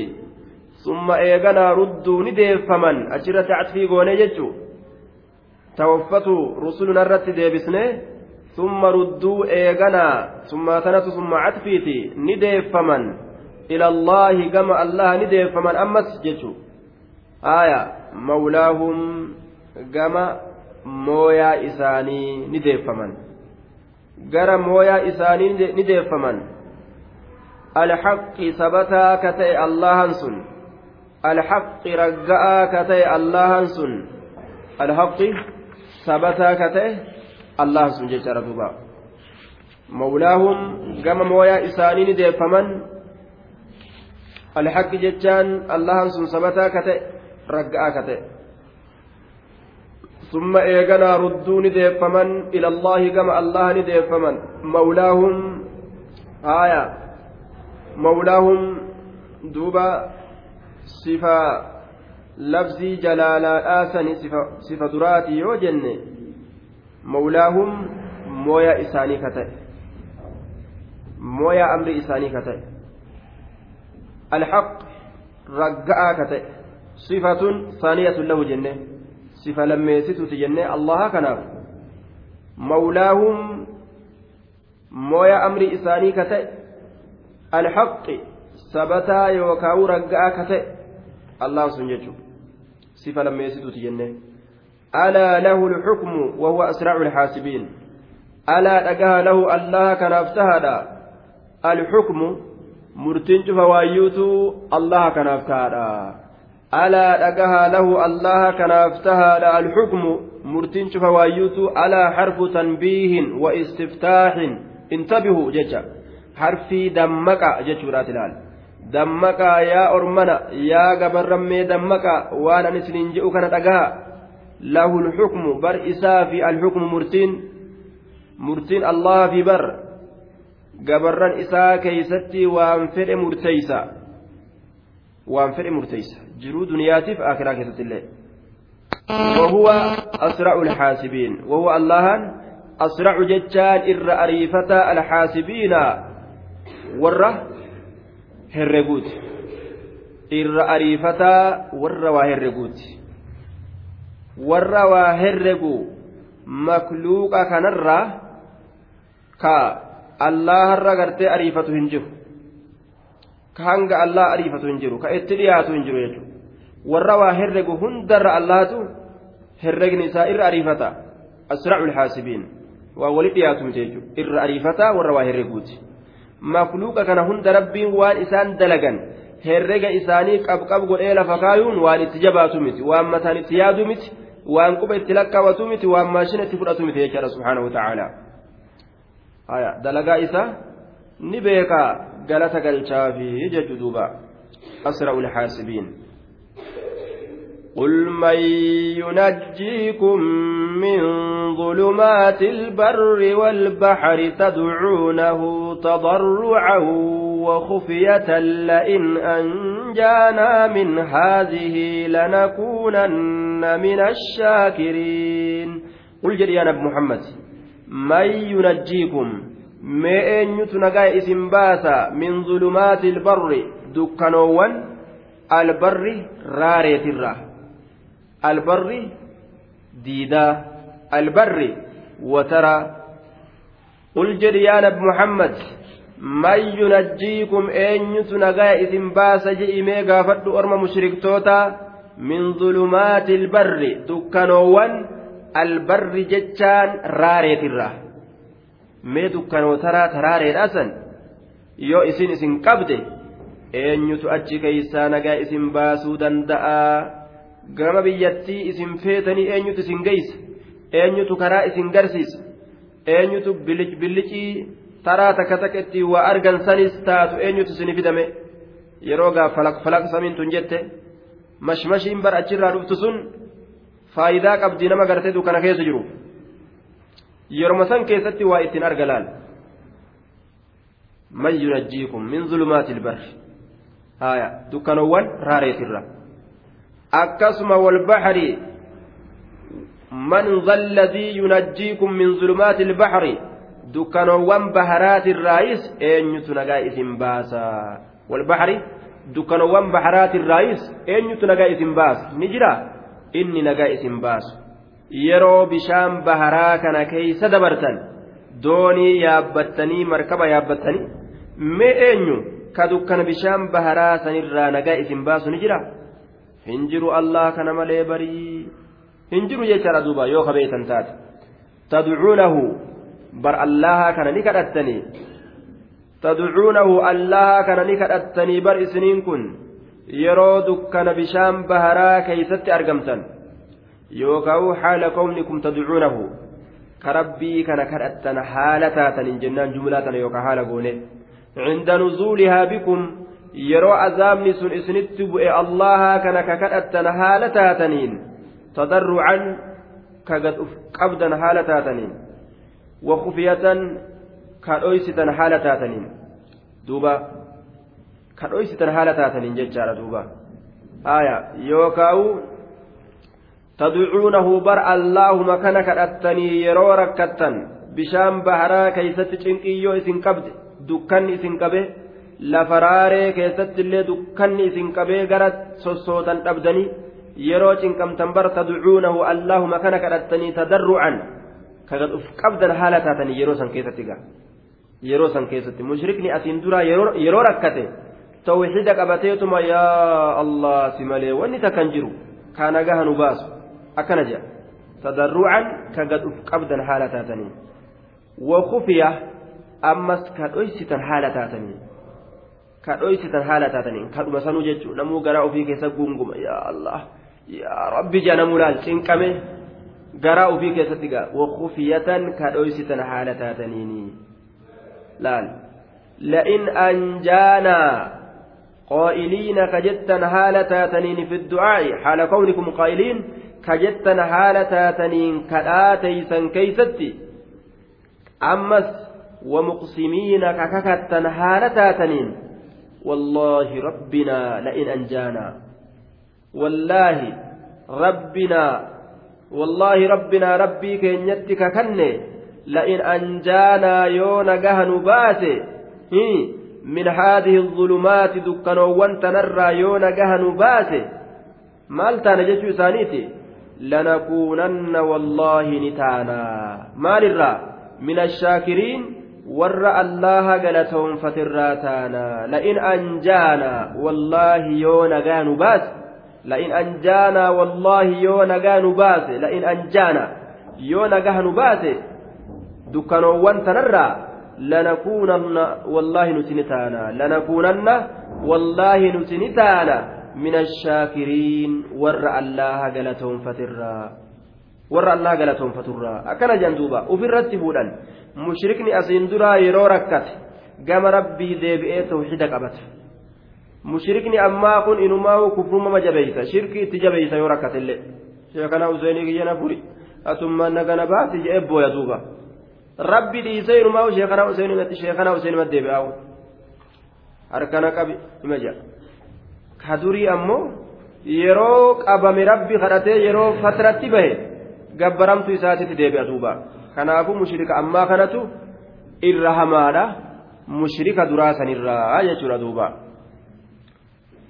Summa eeganaa rudduu ni deeffaman. Achirratti catfii goone jechu tawaffatu rusuluna irratti deebisne. Summa rudduu eeganaa summa tanatu summa catfiiti ni deeffaman. Ilaallaahi gama allaha ni deeffaman ammas jechu aaya mawlaahum gama mooyaa isaanii ni deeffaman. Gara mooyaa isaanii ni deeffaman. Alxaqi ragga'aa ka ta'e allahan sun alxaqi sabataa ka ta'e allahan sun jechaadha duuba mawlaahum gama mooyaa isaanii ni deeffaman alxaqi jechaan allahan sun sabataa ka ta'e ragga'aa ka ta'e ثم إيغنا ردوا نديفمن إلى الله كما الله نديفمن مولاهم آية مولاهم دوبا صفة لفظي جلالا آسن صفة, صفة دراتي يوجن مولاهم مويا إساني كتئ. مويا أمر إساني كتئ. الحق رقاء كتئ. صفة ثانية له جنة. sifa lammeessituuti jennee allaha kanaaf mawlaahum mooya amri isaanii ka ta'e ka ta'e allah sun jechuudha sifa lammeessituuti jennee alaa lahu lxukmu wahuwa asraacu lxaasibiin alaa dhagaha lahu allaha kanaaf tahaadha alxukmu murtiin cufa waayyuutu allaha kanaaf tahaadha alaa dhagaha lahu allaha kanaaf tahaadha alxukmu murtiin cufa waayyuutu alaa xarfu tanbiihin wa istiftaaxin intabihu jecha harfii dammaqa jechuudhaat ilaal dammaqaa yaa ormana yaa gabarrammee dammaqa waan an isiniin je'u kana dhagaha lahu lxukmu bar isaa fi alxukmu murtiin murtiin allaha fi bar gabarran isaa keeysatti waan fedhe murteeysa waan fedhe murteeysa jiruu duniyaatiif akiraa keessatti illee وهو أسرع الحاسبين وهو الله أسرع جتان إر أريفة الحاسبين warra herreguuti. Irra ariifataa warra waa herreguuti. Warra waa herregu makluuqa kanarraa ka allaharra gartee ariifatu hin jiru. Ka hanga allah ariifatu hin jiru. Ka itti dhiyaatu hin jiru jechuudha. Warra waa herregu hundarra allahatu herregni isaa irra ariifata. Asra'ul haasibiin. Waa wali dhiyaatu jechuudha. Irra ariifataa warra waa herreguuti. Makluuqa kana hunda rabbiin waan isaan dalagan herrega isaanii qabqab godhee lafa kaayuun waan itti jabaatu miti waan mataan itti yaadu miti waan quba itti lakkaawatu miti waan maashina itti fudhatu miti jechaadha subhaanahu wata'aalaa dalagaa isaa ni beekaa galata galchaafi jechuu duuba asra'u lhaasibiin قل من ينجيكم من ظلمات البر والبحر تدعونه تضرعا وخفية لئن أنجانا من هذه لنكونن من الشاكرين قل جري يا نبي محمد من ينجيكم ما أن يتنقى اسم باسا من ظلمات البر دكانوان البر راريت الراه albarri diidaa albarri watara qul jedhi yaa nabi muhammad man yunajjiikum eenyutu nagaya isin baasa je'imee gaafadhu orma mushriktoota min zulumaati albarri dukkanoowwan albarri jechaan raareetirra mee dukkanootaraa taraareedhaasan yoo isin isin qabde eenyutu achi keeysaa nagaa isin baasuu danda'a gama biyyattii isin feetanii eenyutu isin geeysa eenyutu karaa isin garsiisa eenyutu billicii taraa takka takka ittiin waa argan sanis taatu eenyutu isin fidame? Yeroo gaa falaq samiin tun jette mashmashiin bar achirraa dhuftu sun faayidaa qabdii nama gartee dukkana keessa jiru. Yeroma san keessatti waa ittiin arga laal? Man yunajjiikum min zulumaati ilbarri haya dukkanowwan raareetirra akkasuma walbaxri man zalladii yunajjiikum min zulumaati ilbaxri dukkanoowwan baharaatirraayis eenyutu nagaa isin baasa? Walbaxri dukkanoowwan baharaatirraayis eenyutu nagaa isin baasa? Ni jira? Inni nagaa isin baasu. Yeroo bishaan baharaa kana keeysa dabartan doonii yaabbattanii markaba yaabbattanii mee eenyu ka dukkana bishaan baharaa sanirraa nagaa isin baasu ni jira hin allah kana malee barii hin jiru jechaadha duuba yoo kabeeytan taate tadcuunahu bar allaha kana ni kadhattanii tadcuunahu allaha kana ni kadhattanii bar isiniin kun yeroo dukkana bishaan baharaa keeysatti argamtan yookaan haala kownikum tadcuunahu ka rabbii kana kadhattan haala taatanin jennaan jumlaa tana yookaan haala goone cinda nuzuulihaa bikum yeroo azaabni sun isinitti bu'e allaha kana ka kadhattan haala taataniin tadarrucan ka gad uf qabdan haala taataniin wakufiyatan ka dhoysitan haala taataniin duuba ka dhoysitan haala taataniin jechaadha duuba haya yookaawu tadcuunahu bar allaahuma kana kadhattanii yeroo rakkattan bishaan baharaa keeysatti cinqiyyoo isin qabde dukkanni isin qabe lafa raaree keessatti illee dukkanni isin qabee gara sossootan dhabdanii yeroo cinqamtan bar tadcuunahu allaahuma kana kadhattanii tadarrucan kaga uf qabdan haala taatanii yeroo san keessatti gaa yeroo san keessatti mushrikni asiin duraa yeroo rakkate tawxiida qabateetuma yaa allah si malee wanni takkan jiru kana gaha nu baasu akkana jedha tadarruucan kaga uf qabdan haala taatanii wakufiya ammas ka dhoysitan haala taatanii ka dhoysitan haala taatanii kadhuma sanuu jechuun namuu garaa ofii keessa gunguma yaa allah yaa rabbi jaa namuu laal cinqame garaa ofii keessatti gaa wakufiyatan ka dhoysitan haala taataniini laal la'in anjaanaa قائلين كجتن حالة تاتنين في الدعاء حال كونكم قائلين كجتن حالة تاتنين كآتيسا كيستي أمس ومقسمين كككتن حالة تاتنين والله ربنا لئن أنجانا. والله ربنا والله ربنا ربي كينيتك كني. لئن أنجانا يون جهن باسي من هذه الظلمات دكانوان تنرى يون جهن باسي مالتا نجتو سانيتي. لنكونن والله نتانا. مال الرا من الشاكرين wallaahi yoo nagaa nu baase la'in anjaana wallaahi yoo nagaa nu baase la'in anjaana yoo nagaa nu baase dukkanoowwan tanarraa lanakuunanna wallaahi nuti ni taana lanakuunanna wallaahi nuti ni taana min ashaakiriin warra allaha galatoonfatirraa warra allaha galatoonfaturraa akkana jan duuba ufirratti fuudhan mushrikni asiin duraa yeroo rakkate gama rabbii deebi'ee tawxida qabata mushrikni ammaa kun inumaa kufrumama jabeeysa shirki itti jabeeysa yoo rakkate illee. Sheekana useenii kiyyana furi atummaan nagana baasi jedhee booya duuba. Rabbi dhiisee inumaa sheekana useenii sheekana useenii deebi'aawu harkana qabi hima jedha ka durii ammoo yeroo qabame rabbi kadhatee yeroo fatratti bahe gabbaramtu isaatitti deebi'a duuba. Kanaafuu mushrika ammaa kanatu irra hamaadha. Mushrika duraa sanirraa jechuudha duuba.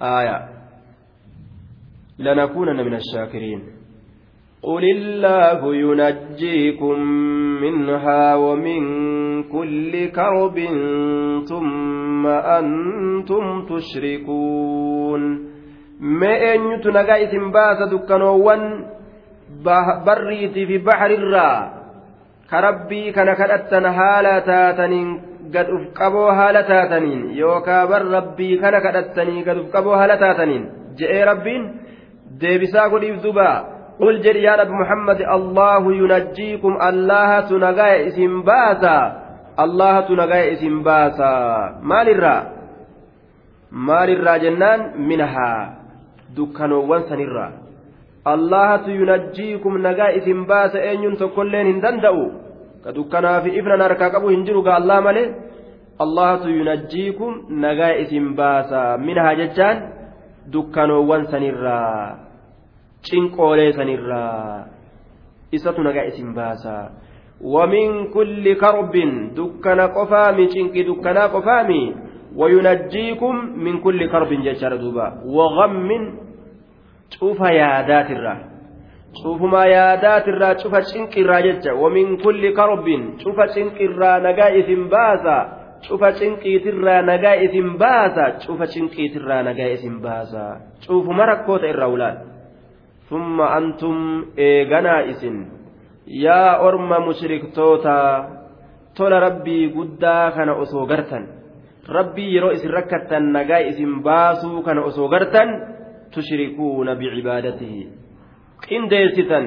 آية لنكونن من الشاكرين قل الله ينجيكم منها ومن كل كرب ثم أنتم تشركون ما أن يتنقى إثم باس دكانوان بريتي في بحر الرّا ka rabbii kana kadhattan haala taataniin gad uf qaboo haala taataniin yookaa bar rabbii kana kadhattanii gad uf qaboo haala taataniin je'ee rabbiin deebisaa godhiif dubaa qul jedhi yaa nabi muhammad allaahu yunajjiikum allahatu nagaya isin baasa. Allahatu nagaya isin baasa. Maalirraa maalirraa jennaan? Minahaa dukkanoowwan sanirraa allahatu yunajjiikum nagaa isin baasa eenyuun tokkolleen hin danda'u ka dukkanaa fi ifnan harkaa qabu hin jiru gaa allah malee allahatu yunajjiikum nagaa isin baasa minhaa jechaan dukkanoowwan sanirraa cinqoolee sanirraa isatu nagaa isin baasa ومن كل كرب دكنا قفامي شنكي دكنا قفامي وينجيكم من كل كرب جشر دوبا وغم cufa yaadaatirraa cufumaa yaadaatirraa cufa cinqirraa jecha. Wamin kulli karbin cufa cinqirraa nagaa isin baasa. Cufa cinqiitirraa nagaa isin baasa. Cufa cinqiitirraa nagaa isin baasa. Cufuma rakkoota irraa ulaan summa antum eeganaa isin. Yaa orma mushriktoota tola rabbii guddaa kana osoo gartan. Rabbii yeroo isin rakkattan nagaa isin baasuu kana osoo gartan. tushrikuuna bicibaadatihi. Qindeessitan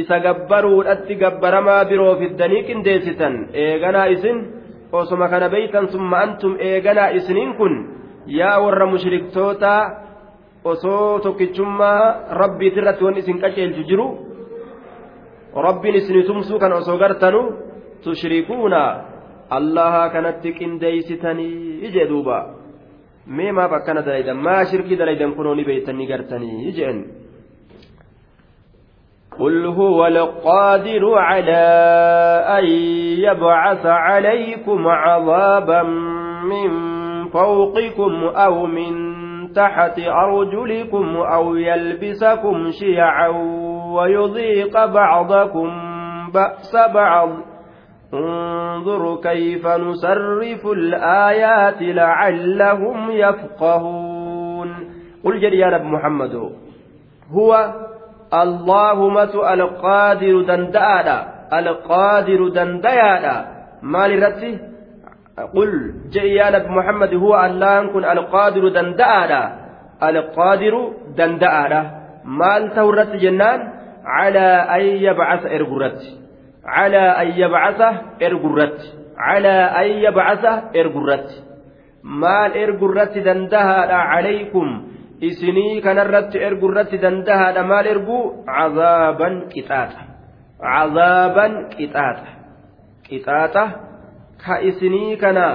isa gabbaruudhatti gabbaramaa biroo fiddanii qindeessitan. Eeganaa isin osoma kana beeytan summa antum eeganaa isiniin kun yaa warra mushriktootaa osoo tokkichummaa rabbiit irratti wan isin qaceelchu jiru rabbiin isini tumsuu kana osoo gartanu tushrikuuna allaha kanatti qindeeysitanii ije duubaa mee maaf akkana dalaydan maa shirkii dalaydan kunoo ni beeytanii gartanii? Jeen. قل هو القادر على أن يبعث عليكم عذابا من فوقكم أو من تحت أرجلكم أو يلبسكم شيعا ويذيق بعضكم بأس بعض انظر كيف نصرف الآيات لعلهم يفقهون. قل جل يا رب محمد هو اللهم القادر دندادا القادر دنديادا ما لرته قل جل يا رب محمد هو الله كن القادر دندادا القادر دندادا. مال تورت جنان؟ على أن يبعث إرقرت على أن يبعثه إرقرت على أن يبعثه إرقرت maal ergurratti dandahaadha calaykum isinii kanarratti ergurratti dandahaadha maal ergu cazaaban qixaaxa cazaaban qixaaxa qixaaxa ka isinii kana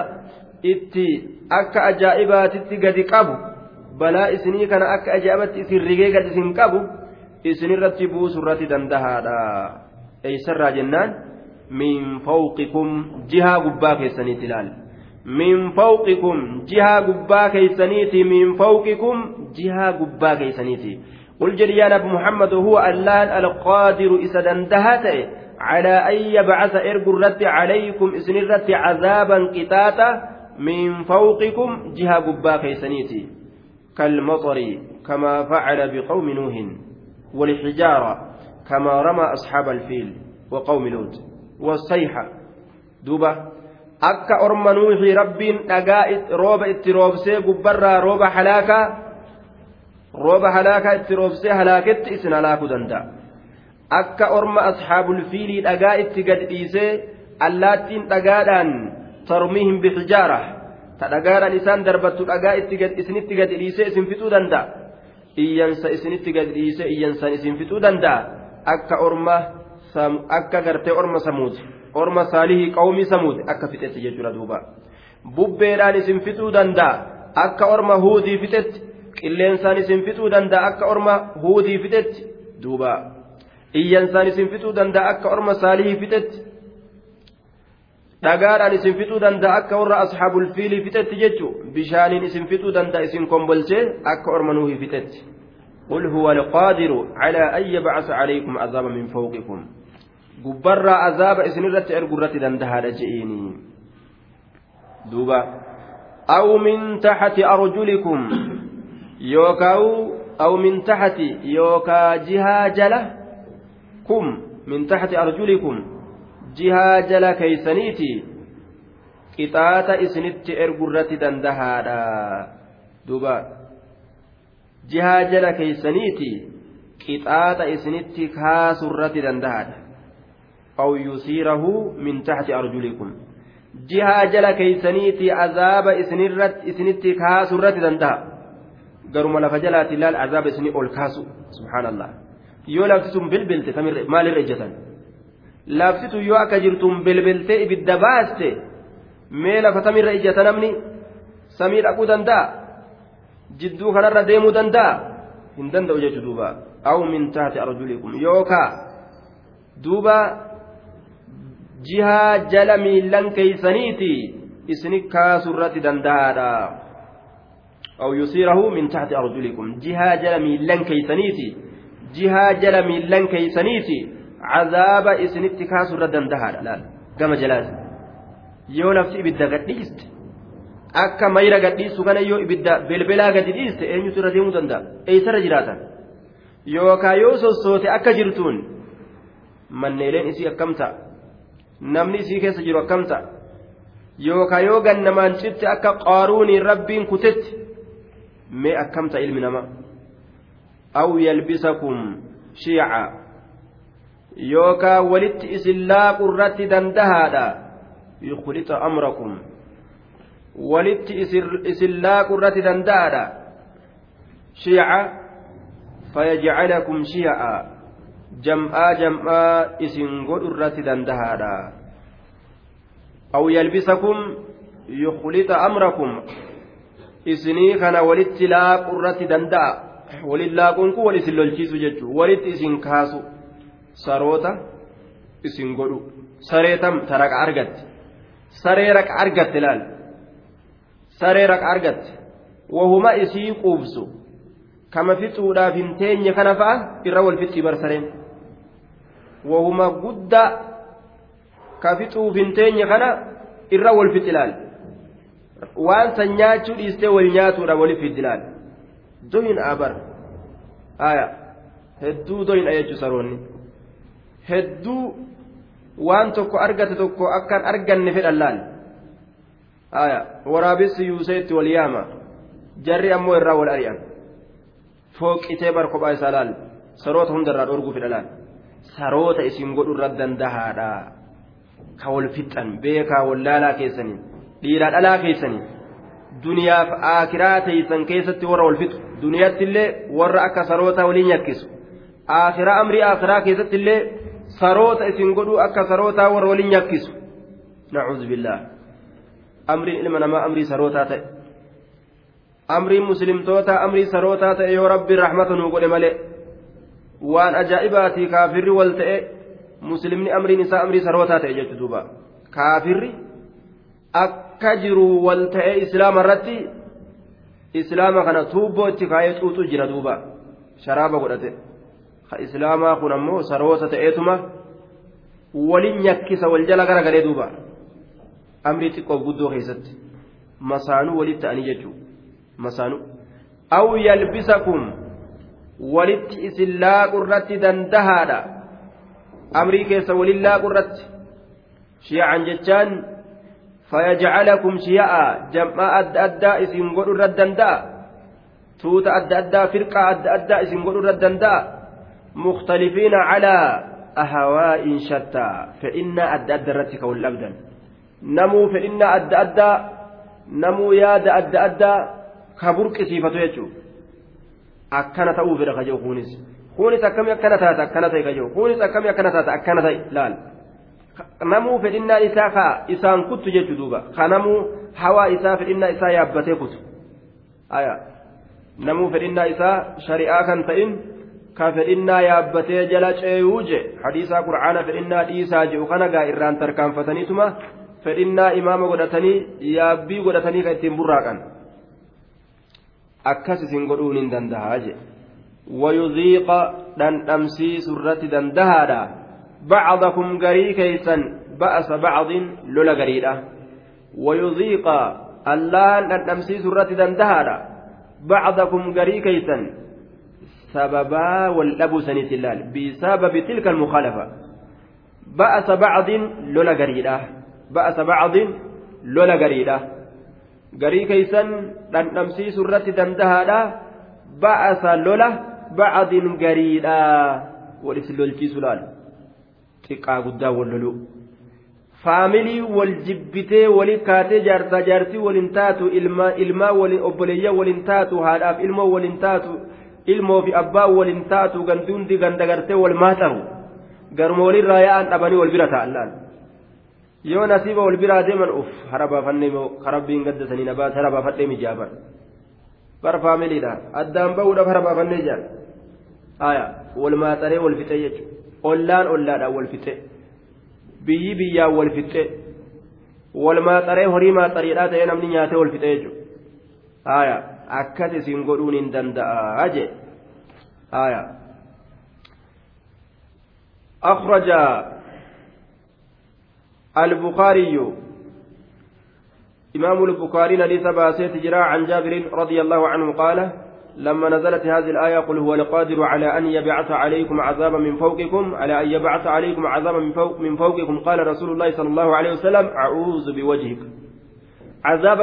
itti akka ajaa'ibaatitti gadi qabu balaa isinii kana akka ajaa'ibatti isin rigee gadi isin qabu isinirratti buusurratti dandahaadha eeysarraa jennaan min fawqikum jihaa gubbaa keessaniitti ilaal min fawqikum jihaa gubbaa keeysaniiti min fawqikum jihaa gubbaa keeysaniiti قل جل يا نبي محمد هو اللان القادر إذا دندهت على أن يبعث إرقرت عليكم إسنرت عذابا قتاتا من فوقكم جهة قبا كيسنيتي كالمطر كما فعل بقوم نوح والحجارة كما رمى أصحاب الفيل وقوم لوط والصيحة دوبة akka orma nuuxii rabbiin dhagaa rooba itti roobsee gubbarraa rooba halaakaa rooba halaakaa itti roobsee halaaketti isin halaakuu danda'a akka orma asxaabul fiilii dhagaa itti gad dhiisee allaattiin dhagaadhaan tarmiihim bixijaara ta dhagaadhaan isaan darbattu dhagaa isinitti gad dhiisee isin fixuu danda'a iyyansa isinitti gad dhiise iyyansaan isin fixuu danda'a akka orma akka gartee orma samuuti. Orma saalihii qawmii samuuti akka fixetti jechuudha duuba. Bubbeedhaan isin fixuu danda'a akka orma huudii fixetti. Qilleensaan isin fixuu danda'a akka orma huudii fixetti duuba. Iyyansaan isin fixuu danda'a akka orma saalihii fixetti. Dhagaadhaan isin fixuu danda'a akka warra asxaabul fiilii fixetti jechu bishaaniin isin fixuu danda'a isin kombolchee akka orma nuuhii fixetti قل هو القادر على أن يبعث عليكم عذابا من فوقكم. قبر عذاب إسنرة أرقرة دندها دوبا. أو من تحت أرجلكم. يوكاو. أو من تحت يوكا جها جلة كم من تحت أرجلكم. jihaa jala keeysaniiti qixaaxa isinitti ergurratti dandahaadha duuba jihaa jala keeysaniiti qixaaxa isinitti kaasurratti dandahaadha aw yusiirahu min taxti arjulikum jihaa jala keeysaniiti azaaba isinitti kaasurratti dandaha garuma lafa jalaati ilaal azaaba isinii ol kaasu subhaanallah yoo lafti sun bilbilte maalirra ejjatan laftitu yoo akka jirtuun belbeltee ibidda baaste mee lafa tamirra ijjata namni samii dhaquu danda'a jidduu kanarra deemuu danda'a hin danda'u jechu duuba aw min taati arjulikum yookaa duuba jihaa jala miillan keeysaniiti isini kaasurratti danda'aadha aw yusiirahu min taati arjulikum jihaa jala miillan keeysaniiti jihaa jala miillan keeysaniiti cazaaba isinitti kaasurra dandahaadha laal gama jalaas yoo lafti ibidda gadhiiste akka mayra gadhiisu kana ibidda belbelaa gadi dhiiste eenyutu irra deemuu danda'a? Eeysarra jiraatan. Yookaan yoo sossoote akka jirtuun manneeleen isii akkam ta'a? Namni isii keessa jiru akkam ta'a? Yookaan yoo gannamaan citte akka qaaruuniin rabbiin kutetti mee akkam ta'a ilmi namaa? Aw yalbisakum shiica yookaan walitti isin laaqu irratti dandahaadha yukhlixa amrakum walitti isin laaqu irratti danda'aadha. Shiica fayajcalakum shiica. Jam'aa jam'aa isin godhu irratti dandahaadha. Aw yalbisakum yukhlixa amrakum. Isinii kana walitti laaqu irratti danda'a. Walin laaquun kun wal isin lolchiisu jechuu. Walitti isin kaasu. Saroota isin godhu. Sareetam ta raqa argatte. Saree raqa argatte laal saree raqa argatte. Wahuma isii quubsu. Kama fixuudhaaf hin teenye kana fa'a irra wal fixii bar sareen wahuma guddaa ka fixuuf hin teenye kana irra wal fixilaal waan san nyaachuu dhiistee wal nyaatuudha waliif fixilaal doyin abar. Aya. Hedduu doyin jechuun saroonni. Hedduu waan tokko argate tokko akkan arganne fedhan laal waraabessi yuuseetti wal yaama. Jarri ammoo irraa wal ari'an. Fooqitee bar kophaa isaa laal. Saroota hundarraa dhorguu fedha saroota isin godhu irra dandahaadha. Ka wal fixan beekaa wallaalaa keessanii dhiiraa dhalaa keessanii duniyaaf aakiraa teeysan keessatti warra wal fixu duniyaatti illee warra akka saroota waliin yakkisu aakiraa amrii aakiraa keessatti illee saroota isin godhu akka sarootaa warra waliin yakkisu nacuudhu billaa amriin ilma namaa amrii sarootaa ta'e. Amriin muslimtoota amrii sarootaa ta'e yoo rabbi rahmata nuu godhe malee waan ajaa'ibaatii kaafirri wal ta'e muslimni amriin isaa amrii sarootaa ta'e jechuudha duuba. Kaafirri akka jiru wal ta'e islaama irratti islaama kana tuubboo itti kaayee xuuxu jira duuba. Sharaaba godhate. Ka islaamaa kun ammoo saroota ta'eetuma walin nyakkisa wal jala garagalee duuba amrii xiqqoof guddoo keessatti masaanuu walitti ta'anii jechuudha. masaanu aw yalbisakum walitti isin laaqu irratti dandahaadha amrii keessa walin laaqu irratti shiyacan jechaan fayajcalakum shiya'a jam'aa adda addaa isin godhu irra danda'a tuuta adda addaa firqaa adda addaa isin godhu irra danda'a mukhtalifiina calaa ahawaa'in shattaa fedhinnaa adda adda irratti ka wal dhabdan namuu fedhinnaa adda addaa namuu yaada adda addaa ka burqisiifatu jechuudha. Akkana ta'uu fedha kajehu kunis kunis akkamii akkana taata akkana ta'e kajehu kunis akkamii akkana taata akkana ta'e laal. Namuu fedhinnaan isaa kaa isaan kuttu jechuu duuba. Ka namuu hawaa isaa fedhinnaa isaa yaabbatee kutu. Namuu fedhinnaa isaa shari'aa kan ta'in ka fedhinnaa yaabbatee jala ceeyuu je hadiisaa qura'aana fedhinnaa dhiisaa jedhu kana gaa irraan tarkaanfataniituma fedhinnaa imaama godhatanii yaabbii godhatanii kan ittiin burraaqan. akkas isin godhuun hin dandahaa jedhe wayuziiqa dhandhamsiisu irratti dandahaadha bacdakum garii keeysan ba'asa bacdin lola gariidha wayuziiqa allaan dhandhamsiisu irratti dandahaadha bacdakum garii keeysan sababaa wal dhabuu saniit ilaal bisababi tilka almukhalafa ba'asa bacdin lola gariidha ba'asa bacdin lola gariidha garii keeysan dhandhamsiisuu irratti dandahaadha ba'asa lola ba'adin gariidha wal isin lolchiisu laal xiqqaa guddaa wal lolu faamilii wal jibbitee wali kaatee jaarsaa jaarsii waliin taatu ilmaa waliin obboleeyyaa waliin taatu haadhaaf ilmoo waliin taatu ilmoo fi abbaa waliin taatu ganduundi gandagartee wal maaxaru garuma walirraa yaa'an dhabanii wal bira ta'an laal. Yoo nasiiba wal biraa deeman uf hara baafannee karabbiin gaddatanii na baase hara baafadhee mijaaban bar faamiliidha addaan bahuudhaaf hara baafannee jaan aya wal maaxaree wal fixee jechuudha ollaan ollaadhaan wal fixee biyyi biyyaan wal fixee wal maaxaree horii maaxariidhaa ta'ee namni nyaatee wal fixee jechuudha aya akkas isin godhuun hin danda'a jee aya أخرج البخاري إمام البخاري حديث باسيت جراء عن جابر رضي الله عنه قال لما نزلت هذه الآية قل هو القادر على أن يبعث عليكم عذابا من فوقكم على أن يبعث عليكم عذابا من, فوق من فوقكم قال رسول الله صلى الله عليه وسلم أعوذ بوجهك. عذاب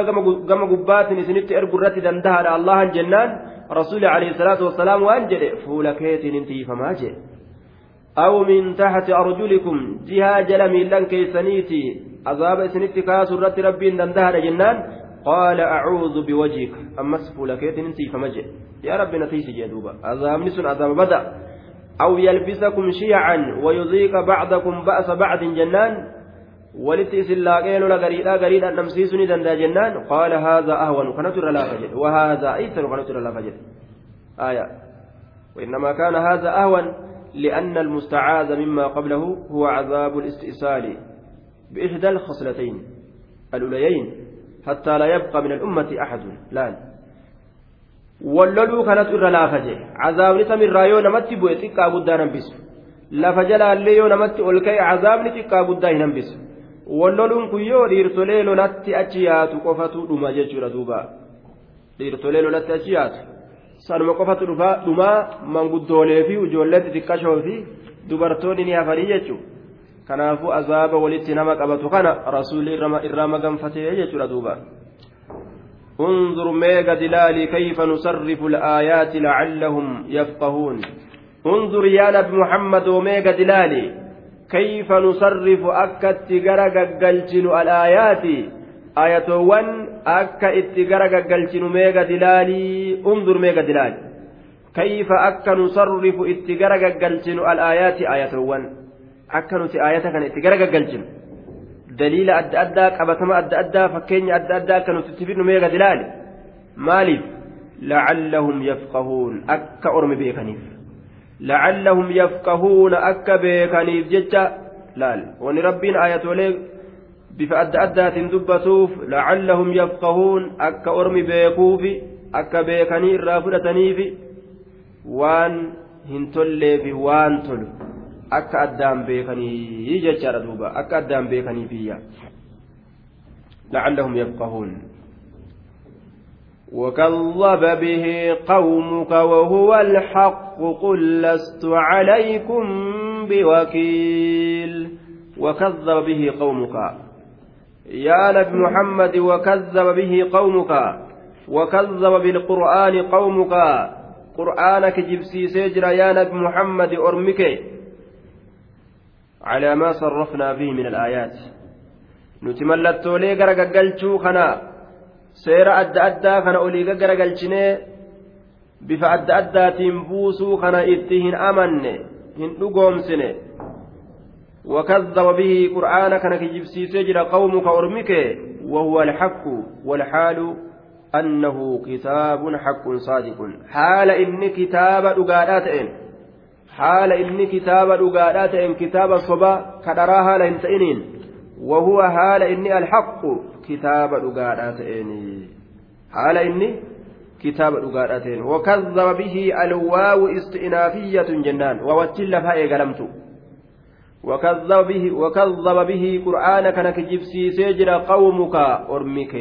كما قبات نسنت أرجو الرتي دندها الله جنان رسول عليه الصلاة والسلام وأنجل فولكيت أنتي فما جئ أو من تحت أرجلكم جهة جل ميلان كيسنيتي عذاب سنتي كاس رت ربي دندها جنان. قال أعوذ بوجهك. أما سفولك انتي فمجئ يا رب نتيسي جدوبا عذاب نسن عذاب بدأ. أو يلبسكم شيعا ويذيق بعضكم بأس بعض جنان. ولتي سلاقين ولا غريدا نمسيسني دندا جنان. قال هذا أهون كنتر لا فجد وهذا أيسر كنتر لا فجد آية. وإنما كان هذا أهون. لأن المستعاذ مما قبله هو عذاب الاستئصال بإحدى الخصلتين الأوليين حتى لا يبقى من الأمة أحد لا jee cazaabni samirraa yoo namatti bu'e xiqqaa guddaa hin hambisu lafa jalaallee yoo namatti ol ka'e cazaabni xiqqaa guddaa hin hambisu walloluun kun yoo dhiirtolee lolatti achi yaatu qofatu dhuma jechuudha duuba dhiirtolee lolatti achi yaatu sanuma qofatu dhumaa manguddoolee fi ijoollee xixiqqashoo fi dubartoonni ni hafanii jechuudha kanaafuu azaaba walitti nama qabatu kana rasuulli irraa maganfatee jechuudha duuba. انظر ميغا دلالي كيف نصرف الآيات لعلهم يفقهون انظر يا نبي محمد وميغا دلالي كيف نصرف أكا اتقرى قلتن الآيات آياتوان أكا اتقرى قلتن ميغا دلالي انظر ميغا دلالي كيف أكا نصرف اتقرى قلتن الآيات آياتوان أكا نتي آياتك اتقرى قلتن daliila adda addaa qabatama adda addaa fakkeenya adda addaa akka nuti itti fidnu meeqa dilaali maaliif lacallahum yafqahuun akka ormi beekaniif lacallahum yafqahuuna akka beekaniif jecha laal wani rabbiin ayatoolee bifa adda addaatiin dubbatuuf lacallahum yafqahuun akka ormi beekuufi akka beekanii irraa fudhataniifi waan hin tolleefi waan tolu akka addaan beekanii jechaadha duuba akka addaan beekanii biyya لعلهم يفقهون وكذب به قومك وهو الحق قل لست عليكم بوكيل وكذب به قومك يا نبي محمد وكذب به قومك وكذب بالقرآن قومك. قرآنك جبسي سجر يا نبي محمد أرمك. على ما صرفنا به من الآيات. نتملتولي غرغلچو خنا. سير أدى أدى خنا أولي adda addaatiin buusuu kana itti hin amanne hin dhugoomsine وكذب به قرآن كان كجبسي سجر قومك أرمك وهو الحق والحال أنه كتاب حق صادق حال إن كتاب أقادات haala inni kitaaba dhugaadhaa ta'een kitaaba sobaa kadharaa haala hin ta'iniin wahuwa haala inni alhaqu kitaaba dhugaadhaa ta'een haala inni kitaaba dhugaadhaa ta'een wakazaba bihi alwaawu isti'inaafiyyatun jennaan waawattiin lafaa eegalamtu وكذب به وكذب به قرآن كان كجبسي سجر قومك أرمك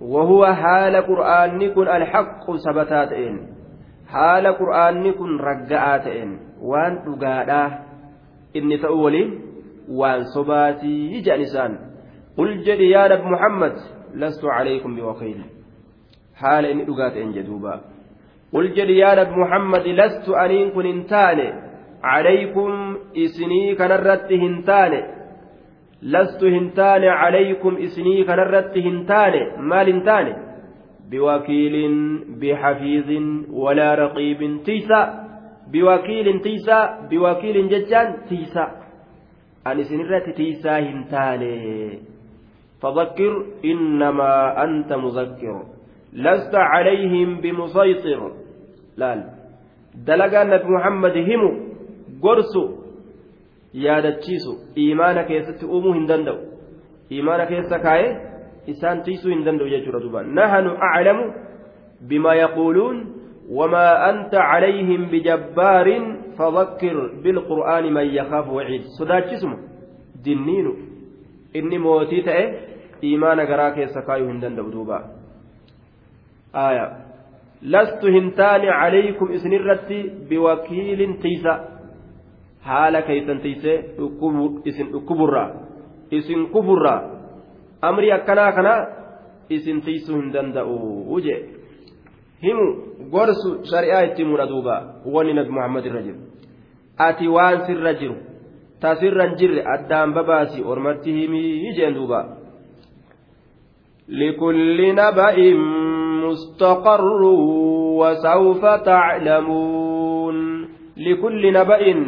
وهو حال قرآن كن الحق سبتاتين haala qur'aanni kun ragga'aa ta'een waan dhugaadhaa inni ta'u waliin waan sobaatii jedhan isaan qul jedhi yaa nabi muhammad lastu calaykum biwakiil haala inni dhugaa ta'een jedhuuba qul jedhi yaa nabi taane lastu hin taane calaykum isinii kanarratti hin taane maal hin taane بوكيل بحفيظ ولا رقيب تيسا بوكيل تيسا بوكيل ججان تيسا أن سنرة تيسا هنتاني فذكر إنما أنت مذكر لست عليهم بمسيطر لا دلقا نبي محمد هم قرسو yaadachiisu iimaana keessatti uumuu hin danda'u iimaana keessa kaa'ee isaan tiisuu hin danda'u jechuudha duuba nahanu aclamu bimaa yaquuluun wamaa anta calayhim bijabbaarin fadakkir bilqur'aani man yakaafu waciid sodaachisuma dinniinu inni mootii ta'e iimaana garaa keessa kaayuu hin danda'u duuba aya lastu hin taane calaykum isinirratti biwakiilin tiisa haala keeysan tiisee isin dhukkuburraa isin kuburraa amri akkanaa kana isin tiisuu hin danda'u jee. Himu gorsu shari'aa itti himudha duuba wanni nabi muhammad irra jiru. Ati waan sirra jiru tasirra hin jirre addaan babaasi ormatti himii jeen duuba. Likulli naba'in mustaqarru wasawfa taclamuun likulli naba'in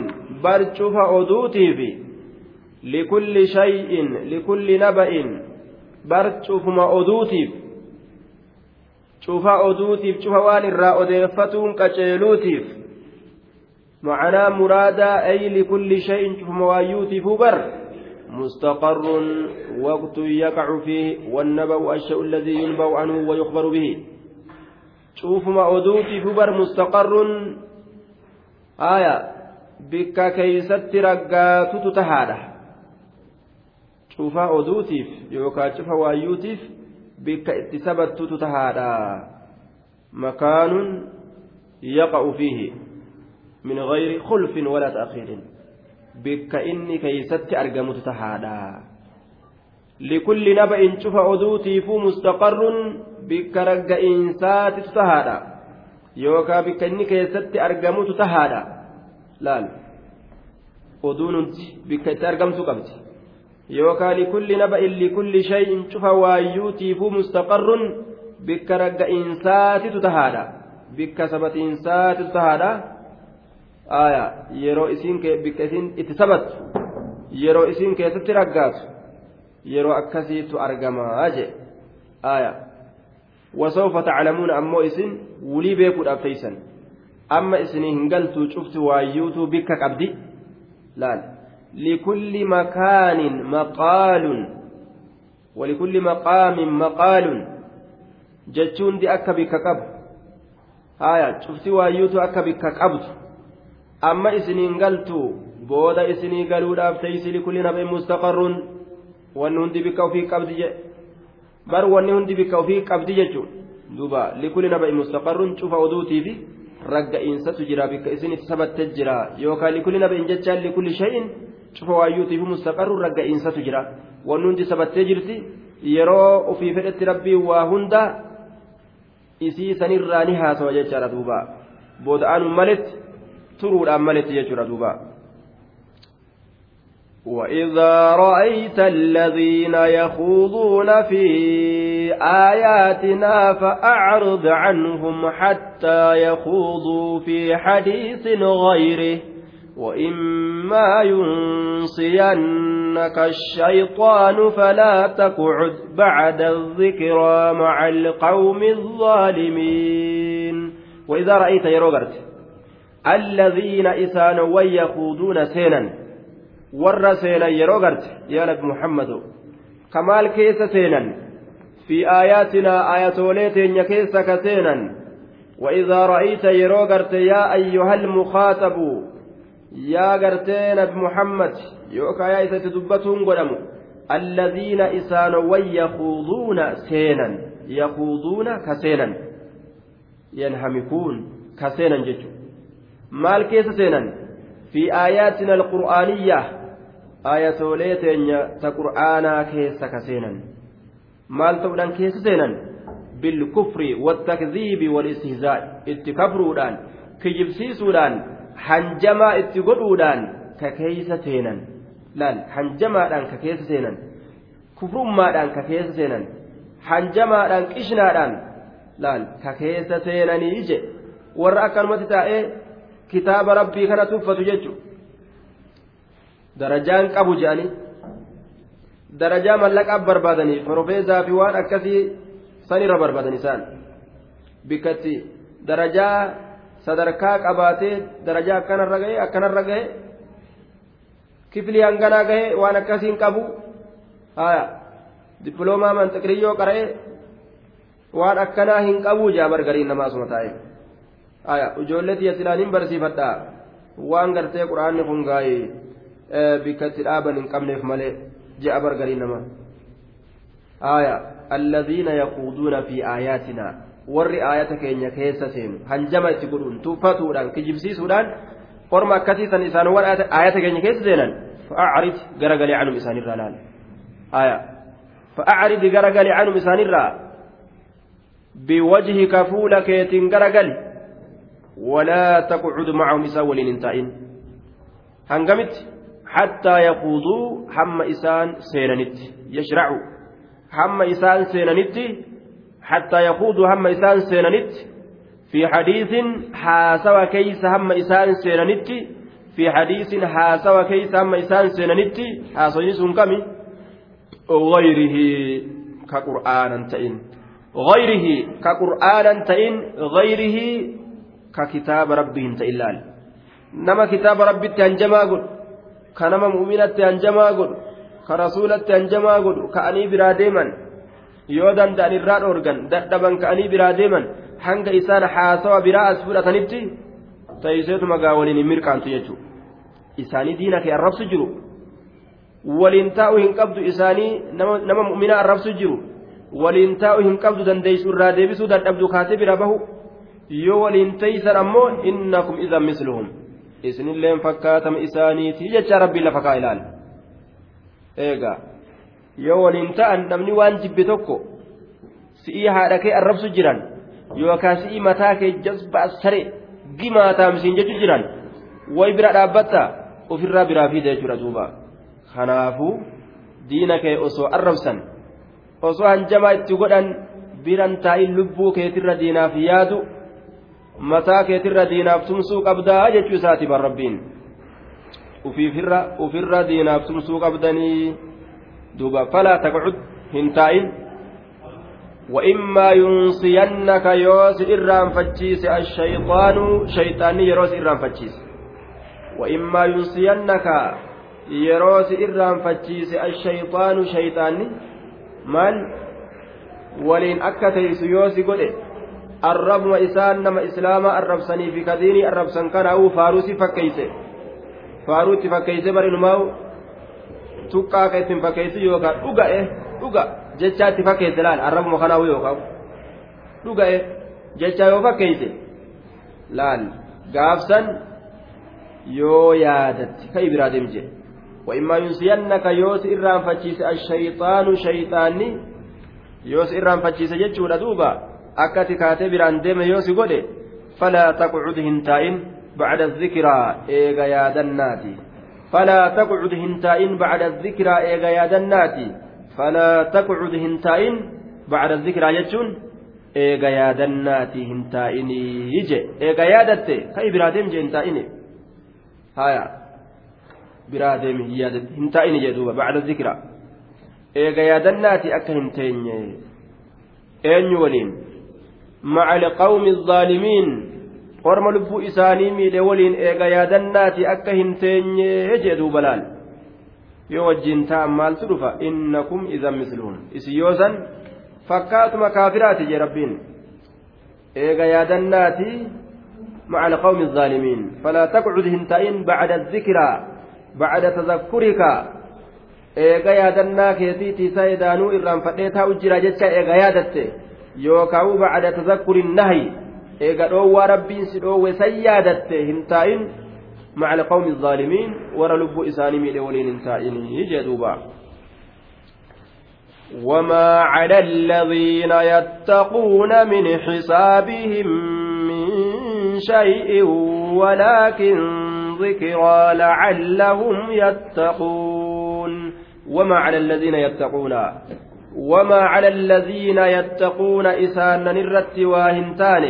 برشف أدوتي في لكل شيء لكل نبأ bar cufuma oduutiif cufa oduutiif cufa waan irraa odeeffatuun qaceeluutiif معنى مرادا أي لكل شيء شوف موايوتي فبر مستقر وقت يقع فيه والنبأ الشيء الذي ينبأ عنه ويخبر به شوف ما أدوتي فبر مستقر آية بك كيست رقات تتهاده cufa oduutiif yookaan cufa waayyuutiif bikka itti sabattutu tahaadha makaanun yaqa'u fiihi min gayri khulfin walaa ta'khiirin bikka inni keeysatti argamutu tahaadha likulli naba'in cufa oduutiifuu mustaqarrun bikka ragga'iinsaatitu tahaadha yookaan bikka inni keessatti argamutu tahaadha laal. Oduun hundi bikka itti argamtu qabdi. Yookaan likulli naba'in likulli shay'in cufa waayyuutiifuu mustaqarrun bikka ragga'iinsaatitu tahaadha. Bikka sabatiinsaatitu tahaadha. Aayaa yeroo isiin bikka isiin itti sabattu yeroo isiin keessatti raggaatu yeroo akkasiitu argamaa jee. Aayaa wasawfa taclamuuna ammoo isin wulii beekuudhaaf teeysan amma isinii hin galtuu cufti waayyuutuu bikka qabdi? Laal. Likulli makaanin maqaalun. Walikulli maqaamin maqaalun. Jechuun di akka bikka qabu. Haya cufti waayyuutu akka bikka qabdu. Amma isiniin galtuu booda isinii galuudhaaf teeysi likulli naba'in mustaqarruun wanni hundi bikka ofii qabdi je bar wanni hundi bikka ofii qabdi jechuun duuba likulli naba'in mustaqarruun cufa oduutiifi ragga'iinsatu jira bikka isin itti sabattee jira. Yookaan likulli naba'in jechaan likulli shay'in cufa waayyuutiifi mustaqarruun ragga'iinsatu jira. Wanni hundi sabattee jirti yeroo ofii fedhetti rabbii waa hunda isii sanirraa ni haasawa jechaadha duuba. Booda'aan maletti turuudhaan maletti jechuudha duuba. وإذا رأيت الذين يخوضون في آياتنا فأعرض عنهم حتى يخوضوا في حديث غيره وإما ينصينك الشيطان فلا تقعد بعد الذكرى مع القوم الظالمين وإذا رأيت يروغرت الذين إسانوا ويخوضون سينا warra seenan yeroo garte yaa nabi muhammadu kamaal keessa seenan fi aayaatinaa aayatoolee teenya keessa ka seenan وإذا رأيت يرو قرت يا أيها المخاطب يا قرتين بمحمد يوكا يا إذا تدبتهم قدموا الذين إسانوا يخوضون سينا يخوضون كسينا ينهمكون كسينا ججو مال كيس سينا في آياتنا القرآنية ayatoolee teenya ta qur'aanaa keessa ka seenan. Maal ta'uudhaan keessa seenan? Bilkufri wattakziibi walistihzaa itti kafruudhaan kijibsiisuudhaan hanjamaa itti godhuudhaan ka keessa seenan. Laal hanjamaadhaan ka keessa seenan. Kufrummaadhaan ka keessa seenan. Hanjamaadhaan qishnaadhaan laal ka keessa seenanii ije warra akkanumatti taa'ee kitaaba rabbii kana tuffatu jechuudha. Darajaan qabu jedhanii darajaa mallaqaaf barbaadanii profeesaa fi waan akkasii sanirra barbaadan isaan bikkatti darajaa sadarkaa qabaatee darajaa akkanarra gahe akkanarra gahe kiflii hanganaa gahe waan akkasiin qabu haya dippiloomaa manxiqiriyyoo qara'ee waan akkanaa hin qabuu jaa bargariin namaa suma taa'e haya ijoollee tiyya hin barsiifadhaa waan gartee quraanni kun gaa'ee dhaaban hin qabneef malee je'a bargarii nama aaya alladhiina yaquuduuna fi aayaatinaa warri aayata keenya keessa seenu hanjama itti godhuun tuffatuudhaan kijibsiisuudhaan orma akkasiisan isaan warra aayata keenya keessa seenan fa'aarid garagalee canum isaanirraa laal aaya fa'aarid garagalee canum isaanirraa biwajhika fuula keetiin garagali walaa taqcud macahum isaan waliin hin taa'in hangamitti حتى يخوضوا هم إسان سيننت يشرعوا. هم إسان سيننت حتى يخوضوا هم إسان سيننت في حديث حاسوا كيس هم إسان سيننت في حديث حاسوا كيس هم إسان سيننت حاسوا كمي؟ غيره كقرآن تئن غيره كقرآن تئن غيره ككتاب ربهم تئلال نما كتاب ربي تنجما قل ka nama mu'minatti hanjamaa godhu ka rasuulatti hanjamaa godhu ka'anii biraa deeman yoo danda'an irraa dhoorgan dadhaban ka'anii biraa deeman hanga isaan haasawa biraa as fudhatanitti ta'iseetuma gaa waliin hin mirqaantu jechuudha isaanii diina kee arrabsu jiru waliin taa'uu hin qabdu isaanii nama mu'minaa arrabsu jiru waliin taa'uu hin qabdu dandeessu irraa deebisuu dadhabdu kaatee bira bahu yoo waliin teeysan ammoo innakum idan misluhum isinilleen fakkaatama isaaniiti jecha rabbii lafa kaa ilaal eegaa yoo waliin ta'an namni waan jibbe tokko si'ii haadha kee arrabsu jiran yookaan si'ii mataa kee jazbaa sare gimaa taamsiin jechu jiran way bira dhaabbatta ofirraa biraa fiida jechuudha duuba. Kanaafuu diina kee osoo arrabsan osoo hanjamaa itti godhan biran taa'in lubbuu keetirra diinaaf yaadu mataa keetirra diinaaf tumsuu qabdaa jechuu isaati bar rabbiin ufirra diinaaf tumsuu qabdanii duuba falaa taqcud hin taa'in وإما ينصينك يوس إرام فتشيس الشيطان شيطان يروس إرام فتشيس وإما ينصينك يروس إرام فتشيس الشيطان شيطان من ولين أكتيس يوس قد إسلاما الرب سني في كديني الرب سن كان أو فاروسي فكيسه فاروسي فكيسه برين ماو تقا كيسن فكيسه يوكا. أغا إيه؟ أغا jechaatti fakkeesse laal arrabuma kanaa yookaan dhuga'e jecha yoo fakkeesse laal gaafsan yoo yaadatti ka ibiraa deemje وإما ينسينك يوس إرام فتشيس الشيطان شيطاني. يوس إرام فتشيس جتشو akka ati kaatee biraan deeme yoo si godhe falaa taqcud hin taa'in bacda zikiraa eega yaadannaati. Falaa taqcud hin taa'in bacda zikiraa eega yaadannaati. Falaa taqcud hin taa'in bacda zikiraa jechuun eega yaadannaati hin taa'inii je eega yaadatte ka biraa deemje hin taa'ine. Haya biraa deemi hin taa'ine jedhuuba bacda zikiraa eega yaadannaati akka hin teenye. Eenyu waliin? Isaanii miidhe waliin eega yaadannaati akka hin teenye jee duuba laal yoo wajjiin ta'an maaltu dhufa innakum idan misluhum isin yoosan fakkaatuma kaafiraati jee rabbiin eega yaadannaati مع القوم الظالمين فلا تقعد هنتين بعد الذكرى بعد تذكرك keetiitii isaa edaanuu irraan fadheetaa ujjira jecha eega yaadatte yookaan bacda tazakkuri nahi eega dhoowwaa rabbiin si dhoowwe san yaadatte hin taa'in مع القوم الظالمين ورا لب إساني ميل ولين تائني جدوبا وما على الذين يتقون من حسابهم من شيء ولكن ذكرى لعلهم يتقون. وما على الذين يتقون؟ وما على الذين يتقون إسانا نرت واهنتان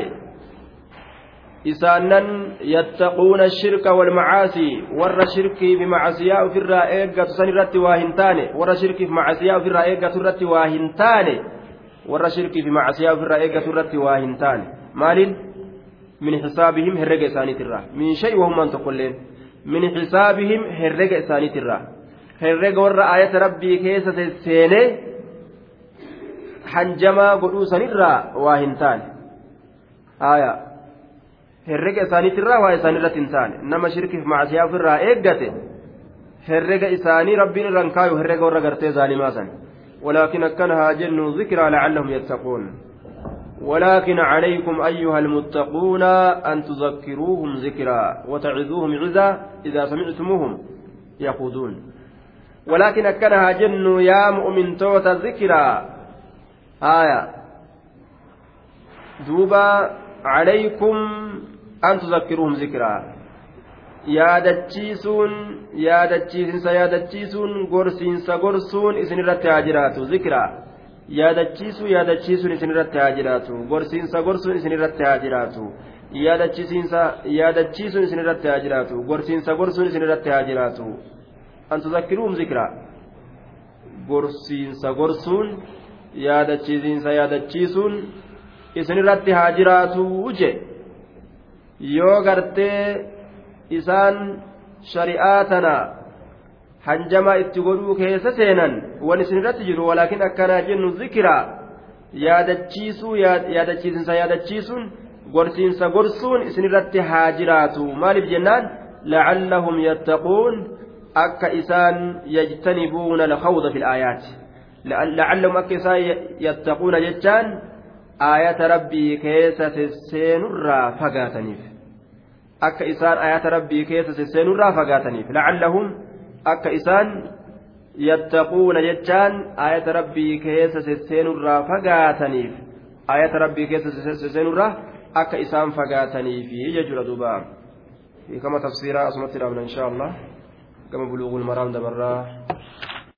isaanan yattaquuna shirka walmacaasii warra shirkii fi macasiyaa ofirraa eeggatu san irratti waa hin taane warra shirkii fi macasiyaa ofirraa eeggatu irratti waa hin taane warra shirkii fi macasiyaa ofirraa eeggatu irratti waa hin taane maaliin min xisaabihim herrega isaaniitirraa min shay wahumaan tokkolleen min xisaabihim herrega isaaniitirraa herrega warra aayata rabbii keessa seenee hanjamaa godhuu sanirraa waa hin taane aayaa herrega isaaniitirraa waa isaan irratti hin taane nama shirkiif macasiyaa ofirraa eeggate herrega isaanii rabbiin irraan kaayu herrega warra gartee zaalimaa san ولكن أكنها جن ذكرى لعلهم يتقون ولكن عليكم أيها المتقون أن تذكروهم ذكرى وتعظوهم عزا إذا سمعتموهم يقودون ولكن أكنها جن يا مؤمن توت ذكرى آية دوبا عليكم an tuzakkiruhum zikraa yaadachiisuun yaadachiisinsa yaadachiisuun gorsiinsa gorsuun isinirratti haa jiraatu zikraa yaadachiisuu yaadachiisuun isinirratti haa jiraatu gorsiinsa gorsuun isinirratti haa jiraatu yaadachiisiinsa yaadachiisuun isinirratti haa jiraatu gorsiinsa gorsuun isinirratti haa jiraatu an tuzakkiruhum zikraa gorsiinsa gorsuun yaadachiisiinsa yaadachiisuun isinirratti haa jiraatu je yoo gartee isaan shari'aa tana hanjamaa itti godhuu keessa seenan wan isin irratti jiru walaakin akkanaa jennu zikiraa yaadachiisuu yaadachiisinsa yaadachiisuun gorsiinsa gorsuun isin irratti haa jiraatu maaliif jennaan lacallahum yattaquun akka isaan yajtanibuuna alkhawda fi laayaati akka isaan yattaquuna jechaan aayata rabbii keessa sesseenurraa fagaataniif akka isaan aayata rabbii keessa sesseenurraa fagaataniif lacallahum akka isaan yattaquuna jechaan aayata rabbii keessa sesseenurraa fagaataniif aayata rabbii keessa sesseenurraa akka isaan fagaataniifi jechuudha duuba hiikama tafsiiraa asumatti dhaabna inshaa allah كما بلوغ المرام دبراه